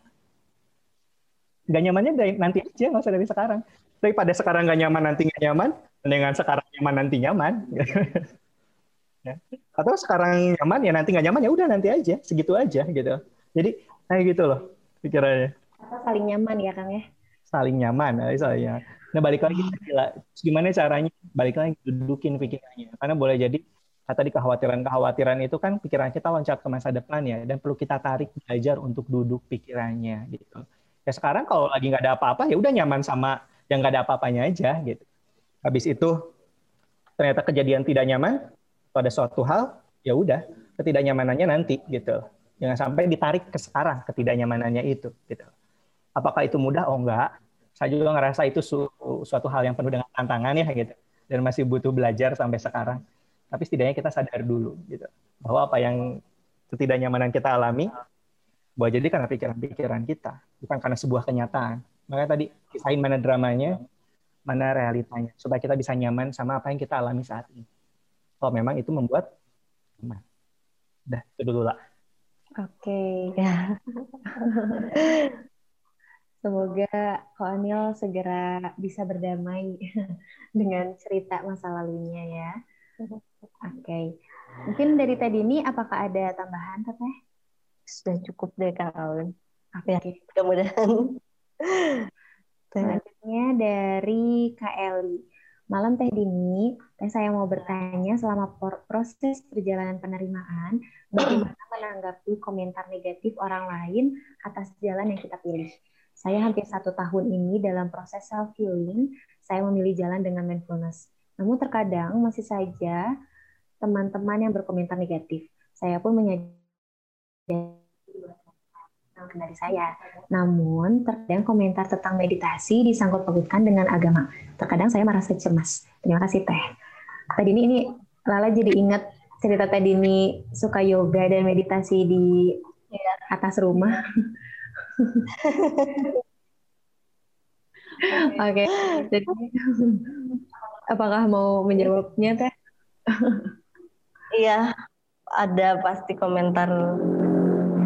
Speaker 3: Nggak nyamannya dari nanti aja, nggak usah dari sekarang. Tapi pada sekarang nggak nyaman nanti nggak nyaman, dengan sekarang nyaman nanti nyaman. *laughs* ya. Atau sekarang nyaman ya nanti nggak nyaman ya udah nanti aja, segitu aja gitu. Jadi kayak gitu loh pikirannya.
Speaker 1: Saling nyaman ya Kang ya?
Speaker 3: Saling nyaman, ya, saling nyaman. Nah balik lagi, gimana caranya balik lagi dudukin pikirannya. Karena boleh jadi tadi kekhawatiran-kekhawatiran itu kan pikiran kita loncat ke masa depan ya dan perlu kita tarik belajar untuk duduk pikirannya gitu. Ya sekarang kalau lagi nggak ada apa-apa ya udah nyaman sama yang nggak ada apa-apanya aja gitu. Habis itu ternyata kejadian tidak nyaman pada suatu hal ya udah ketidaknyamanannya nanti gitu. Jangan sampai ditarik ke sekarang ketidaknyamanannya itu gitu. Apakah itu mudah? Oh enggak. Saya juga ngerasa itu su suatu hal yang penuh dengan tantangan ya gitu. Dan masih butuh belajar sampai sekarang. Tapi setidaknya kita sadar dulu gitu. Bahwa apa yang ketidaknyamanan kita alami bahwa jadi karena pikiran-pikiran kita bukan karena sebuah kenyataan. Makanya tadi kisahin mana dramanya mana realitanya supaya kita bisa nyaman sama apa yang kita alami saat ini. Kalau memang itu membuat nyaman. Udah itu dulu lah
Speaker 1: oke. Okay. *laughs* Semoga Ko Anil segera bisa berdamai *laughs* dengan cerita masa lalunya ya. Oke. Okay. Mungkin dari tadi ini apakah ada tambahan Teteh?
Speaker 2: Sudah cukup deh Kak Alun. Oke. Okay. Mudah-mudahan. *laughs*
Speaker 1: Selanjutnya dari Kak Eli. Malam Teh Dini, Teh saya mau bertanya selama proses perjalanan penerimaan, bagaimana menanggapi komentar negatif orang lain atas jalan yang kita pilih? Saya hampir satu tahun ini dalam proses self-healing, saya memilih jalan dengan mindfulness. Namun terkadang masih saja teman-teman yang berkomentar negatif. Saya pun menyadari kendali saya. Namun, terkadang komentar tentang meditasi disangkut pautkan dengan agama. Terkadang saya merasa cemas. Terima kasih Teh. Tadi ini, ini Lala jadi ingat cerita tadi ini suka yoga dan meditasi di atas rumah. *laughs* Oke, okay. jadi apakah mau menjawabnya teh?
Speaker 2: Iya, ada pasti komentar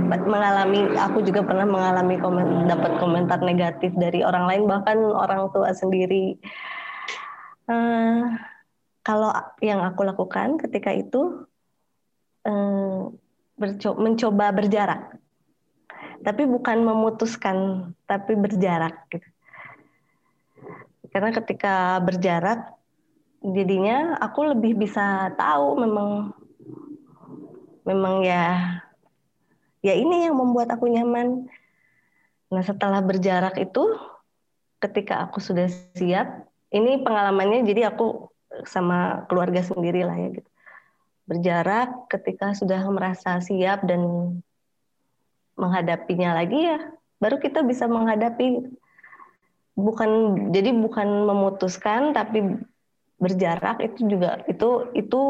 Speaker 2: mengalami aku juga pernah mengalami komen dapat komentar negatif dari orang lain bahkan orang tua sendiri uh, kalau yang aku lakukan ketika itu uh, mencoba berjarak tapi bukan memutuskan tapi berjarak gitu. Karena ketika berjarak jadinya aku lebih bisa tahu memang memang ya ya ini yang membuat aku nyaman. Nah setelah berjarak itu ketika aku sudah siap ini pengalamannya jadi aku sama keluarga sendiri lah ya gitu. Berjarak ketika sudah merasa siap dan menghadapinya lagi ya baru kita bisa menghadapi bukan jadi bukan memutuskan tapi berjarak itu juga itu itu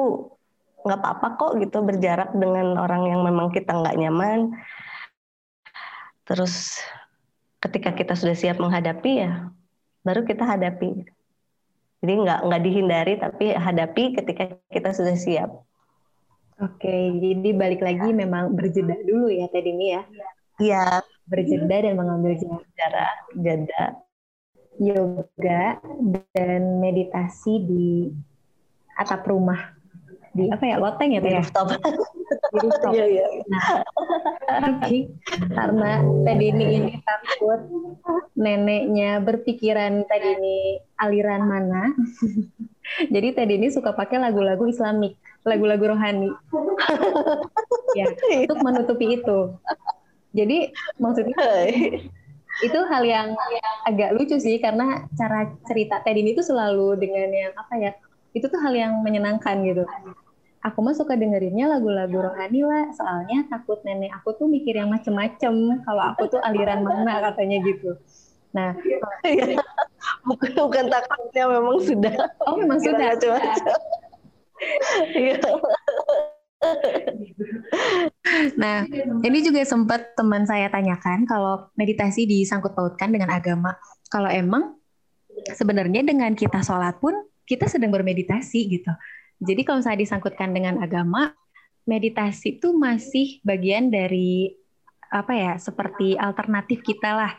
Speaker 2: nggak apa-apa kok gitu berjarak dengan orang yang memang kita nggak nyaman. Terus ketika kita sudah siap menghadapi ya baru kita hadapi. Jadi nggak nggak dihindari tapi hadapi ketika kita sudah siap
Speaker 1: oke jadi balik lagi memang berjeda dulu ya tadi ini ya.
Speaker 2: Iya.
Speaker 1: Berjeda dan mengambil jarak.
Speaker 2: Jeda.
Speaker 1: Yoga dan meditasi di atap rumah. Di apa ya? Loteng ya
Speaker 2: di rooftop.
Speaker 1: Di rooftop. Iya, iya. nah karena tadi ini ini takut neneknya berpikiran tadi ini aliran mana jadi tadi ini suka pakai lagu-lagu Islamik lagu-lagu rohani. *laughs* Ya untuk menutupi itu. Jadi maksudnya itu hal yang agak lucu sih karena cara cerita Teddy ini tuh selalu dengan yang apa ya itu tuh hal yang menyenangkan gitu. Aku mah suka dengerinnya lagu-lagu rohani lah soalnya takut nenek aku tuh mikir yang macem-macem kalau aku tuh aliran mana katanya gitu. Nah
Speaker 2: bukan bukan takutnya memang sudah
Speaker 1: oh memang sudah iya Nah, ini juga sempat teman saya tanyakan kalau meditasi disangkut pautkan dengan agama. Kalau emang sebenarnya dengan kita sholat pun kita sedang bermeditasi gitu. Jadi kalau saya disangkutkan dengan agama, meditasi itu masih bagian dari apa ya seperti alternatif kita lah.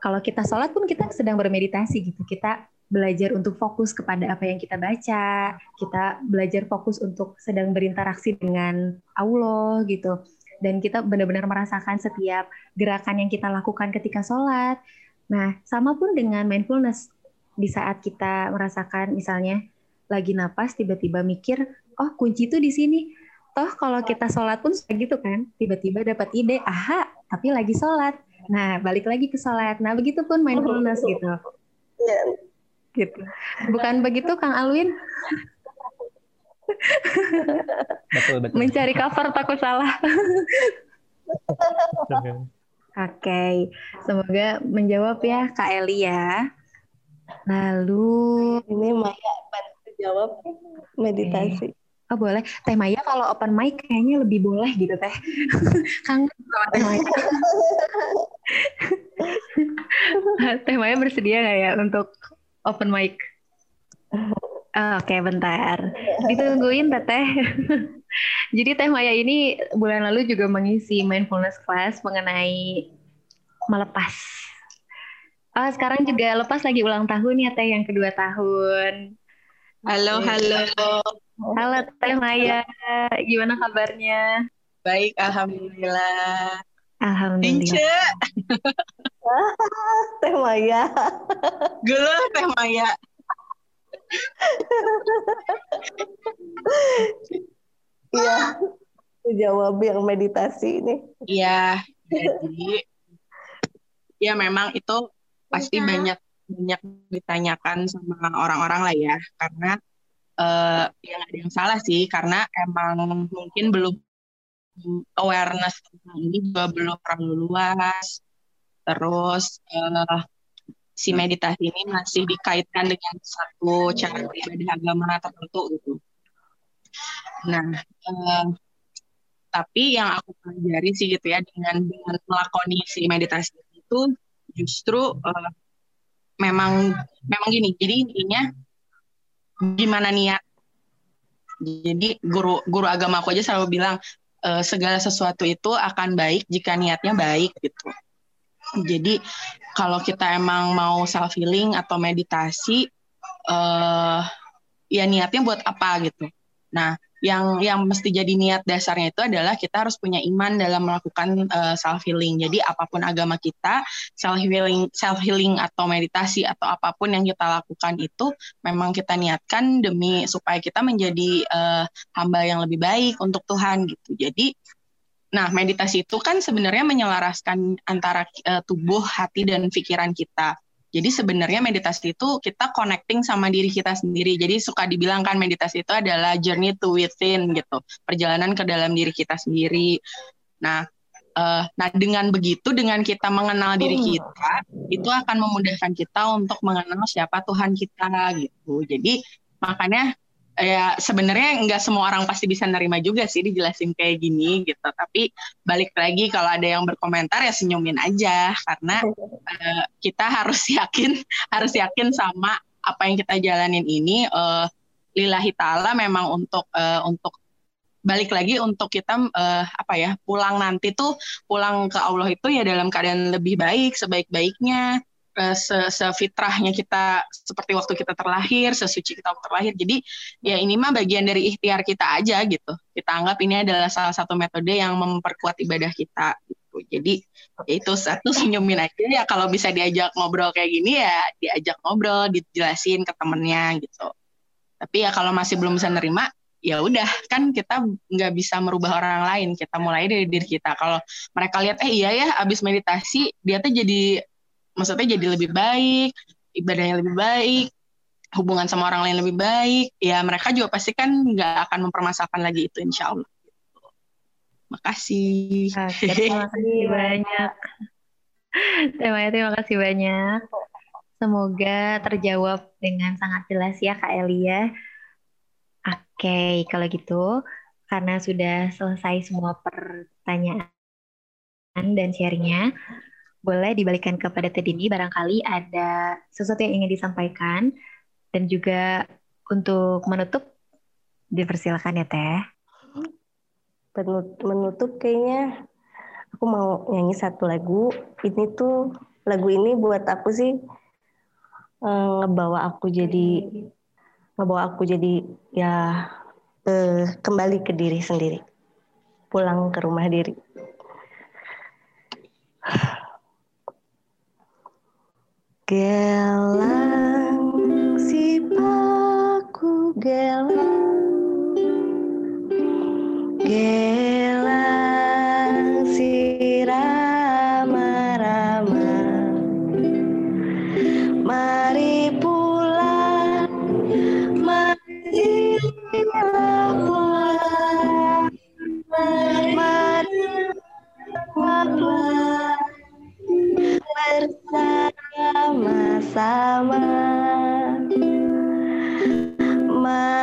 Speaker 1: Kalau kita sholat pun kita sedang bermeditasi gitu. Kita belajar untuk fokus kepada apa yang kita baca, kita belajar fokus untuk sedang berinteraksi dengan Allah gitu. Dan kita benar-benar merasakan setiap gerakan yang kita lakukan ketika sholat. Nah, sama pun dengan mindfulness. Di saat kita merasakan misalnya lagi napas, tiba-tiba mikir, oh kunci itu di sini. Toh kalau kita sholat pun gitu kan, tiba-tiba dapat ide, aha, tapi lagi sholat. Nah, balik lagi ke sholat. Nah, begitu pun mindfulness gitu.
Speaker 2: Iya,
Speaker 1: gitu. Bukan begitu Kang Alwin?
Speaker 3: betul, betul.
Speaker 1: Mencari cover takut salah. Oke, okay. semoga menjawab ya Kak Eli ya. Lalu
Speaker 2: ini Maya bantu jawab meditasi.
Speaker 1: Okay. Oh boleh. Teh Maya kalau open mic kayaknya lebih boleh gitu Teh. *laughs* Kang Teh Maya. *laughs* teh Maya bersedia nggak ya untuk open mic. Oh, Oke, okay, bentar. Ditungguin Teteh. *laughs* Jadi Teh Maya ini bulan lalu juga mengisi mindfulness class mengenai melepas. Oh, sekarang juga lepas lagi ulang tahun ya Teh yang kedua tahun.
Speaker 5: Halo, halo.
Speaker 1: Halo Teh Maya, gimana kabarnya?
Speaker 5: Baik, alhamdulillah.
Speaker 1: Alhamdulillah.
Speaker 2: teh Maya.
Speaker 5: Gelo Teh Maya.
Speaker 2: Iya. Jawab yang meditasi ini.
Speaker 5: Iya. Jadi ya memang itu pasti banyak banyak ditanyakan sama orang-orang lah ya karena uh, ya nggak ada yang salah sih karena emang mungkin belum awareness tentang ini juga belum terlalu luas. Terus uh, si meditasi ini masih dikaitkan dengan satu cara beribadah agama tertentu gitu. Nah, uh, tapi yang aku pelajari sih gitu ya dengan dengan melakoni si meditasi itu justru uh, memang memang gini. Jadi intinya gimana niat. Jadi guru guru agama aku aja selalu bilang uh, segala sesuatu itu akan baik jika niatnya baik gitu. Jadi kalau kita emang mau self healing atau meditasi, uh, ya niatnya buat apa gitu. Nah, yang yang mesti jadi niat dasarnya itu adalah kita harus punya iman dalam melakukan uh, eh, self healing. Jadi apa pun agama kita, self healing self healing atau meditasi atau apa pun yang kita lakukan itu memang kita niatkan demi supaya kita menjadi uh, hamba yang lebih baik untuk Tuhan gitu. Jadi Nah, meditasi itu kan sebenarnya menyelaraskan antara uh, tubuh, hati, dan pikiran kita. Jadi sebenarnya meditasi itu kita connecting sama diri kita sendiri. Jadi suka dibilang kan meditasi itu adalah journey to within gitu, perjalanan ke dalam diri kita sendiri. Nah, uh, nah dengan begitu, dengan kita mengenal diri hmm. kita, itu akan memudahkan kita untuk mengenal siapa Tuhan kita gitu. Jadi makanya ya sebenarnya nggak semua orang pasti bisa nerima juga sih dijelasin kayak gini gitu. Tapi balik lagi kalau ada yang berkomentar ya senyumin aja. Karena uh, kita harus *laughs* yakin harus yakin sama apa yang kita jalanin ini. Uh, lillahi taala memang untuk uh, untuk balik lagi untuk kita uh, apa ya pulang nanti tuh pulang ke Allah itu ya dalam keadaan lebih baik sebaik-baiknya. se sefitrahnya kita seperti waktu kita terlahir, sesuci kita waktu terlahir. Jadi ya ini mah bagian dari ikhtiar kita aja gitu. Kita anggap ini adalah salah satu metode yang memperkuat ibadah kita gitu. Jadi ya itu satu *laughs* senyumin aja ya kalau bisa diajak ngobrol kayak gini ya diajak ngobrol, dijelasin ke temennya gitu. Tapi ya kalau masih belum bisa nerima ya udah kan kita nggak bisa merubah orang lain kita mulai dari diri kita kalau mereka lihat eh iya ya abis meditasi dia tuh jadi maksudnya jadi lebih baik ibadahnya lebih baik hubungan sama orang lain lebih baik ya mereka juga pasti kan nggak akan mempermasalahkan lagi itu insya Allah. Makasih.
Speaker 6: Terima kasih banyak. Terima, terima kasih banyak. Semoga terjawab dengan sangat jelas ya Kak Elia oke kalau gitu karena sudah selesai semua pertanyaan dan sharingnya boleh dibalikan kepada Teh Dini barangkali ada sesuatu yang ingin disampaikan dan juga untuk menutup dipersilakan ya Teh.
Speaker 2: Menutup kayaknya aku mau nyanyi satu lagu. Ini tuh lagu ini buat aku sih eh, ngebawa aku jadi ngebawa aku jadi ya eh, kembali ke diri sendiri. Pulang ke rumah diri. Gelang si paku gelang Gelang si rama rama Mari pulang Mari pulang Mari pulang sama-sama. Mari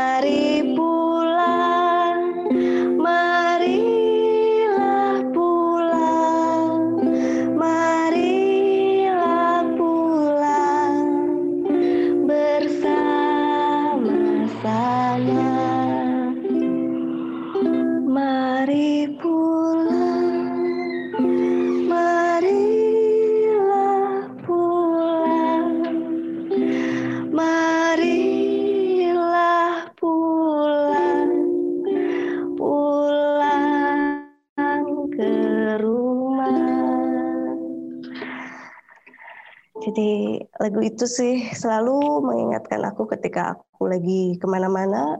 Speaker 2: lagu itu sih selalu mengingatkan aku ketika aku lagi ke mana-mana,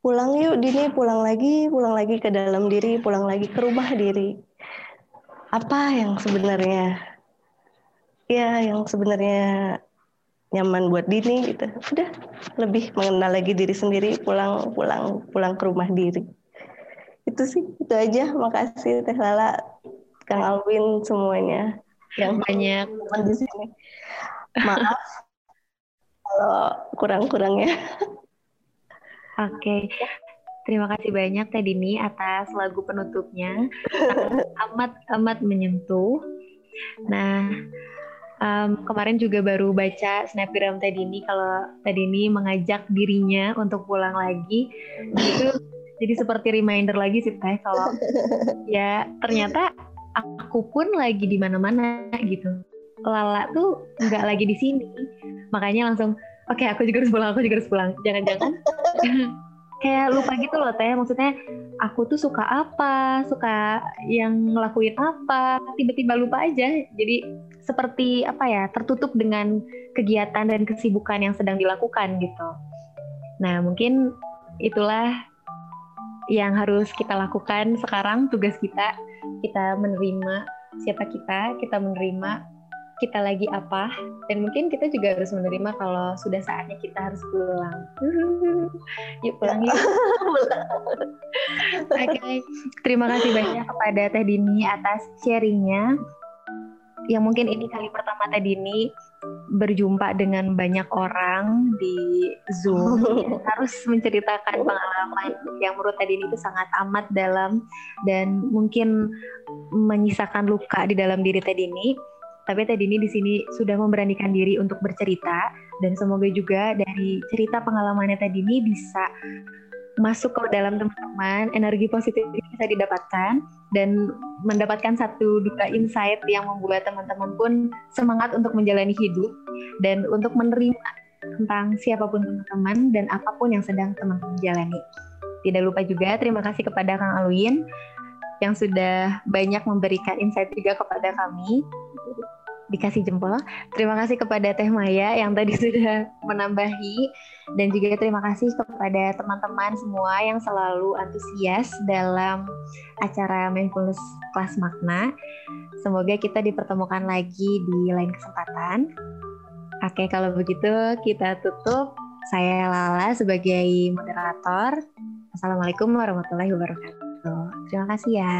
Speaker 2: pulang yuk Dini, pulang lagi, pulang lagi ke dalam diri, pulang lagi ke rumah diri. Apa yang sebenarnya, ya yang sebenarnya nyaman buat Dini gitu. Udah lebih mengenal lagi diri sendiri, pulang, pulang, pulang ke rumah diri. Itu sih, itu aja. Makasih Teh Lala, Kang Alwin semuanya yang
Speaker 1: banyak
Speaker 2: di sini. Maaf kalau kurang-kurangnya.
Speaker 1: Oke. Okay. Terima kasih banyak Teh Dini atas lagu penutupnya. amat amat menyentuh. Nah, um, kemarin juga baru baca snapgram Teh Dini kalau Teh Dini mengajak dirinya untuk pulang lagi. Itu jadi seperti reminder lagi sih Teh kalau ya ternyata aku pun lagi di mana-mana gitu. Lala tuh nggak lagi di sini. Makanya langsung oke okay, aku juga harus pulang, aku juga harus pulang. Jangan-jangan *laughs* kayak lupa gitu loh teh. Maksudnya aku tuh suka apa? Suka yang ngelakuin apa? Tiba-tiba lupa aja. Jadi seperti apa ya tertutup dengan kegiatan dan kesibukan yang sedang dilakukan gitu. Nah mungkin itulah yang harus kita lakukan sekarang tugas kita. Kita menerima siapa kita kita menerima kita lagi apa dan mungkin kita juga harus menerima kalau sudah saatnya kita harus pulang. *laughs* yuk pulang yuk. *laughs* Oke, okay. terima kasih banyak kepada Teh Dini atas sharingnya. Yang mungkin ini kali pertama Teh Dini berjumpa dengan banyak orang di Zoom *laughs* harus menceritakan pengalaman yang menurut Teh Dini itu sangat amat dalam dan mungkin menyisakan luka di dalam diri Teh Dini tapi tadi ini di sini sudah memberanikan diri untuk bercerita. Dan semoga juga dari cerita pengalamannya tadi ini bisa masuk ke dalam teman-teman, energi positif bisa didapatkan. Dan mendapatkan satu dua insight yang membuat teman-teman pun semangat untuk menjalani hidup. Dan untuk menerima tentang siapa pun teman-teman dan apa pun yang sedang teman-teman jalani. Tidak lupa juga terima kasih kepada Kang Alwin yang sudah banyak memberikan insight juga kepada kami dikasih jempol. Terima kasih kepada Teh Maya yang tadi *laughs* sudah menambahi dan juga terima kasih kepada teman-teman semua yang selalu antusias dalam acara Mindfulness Kelas Makna. Semoga kita dipertemukan lagi di lain kesempatan. Oke, kalau begitu kita tutup. Saya Lala sebagai moderator. Assalamualaikum warahmatullahi wabarakatuh. Terima kasih ya.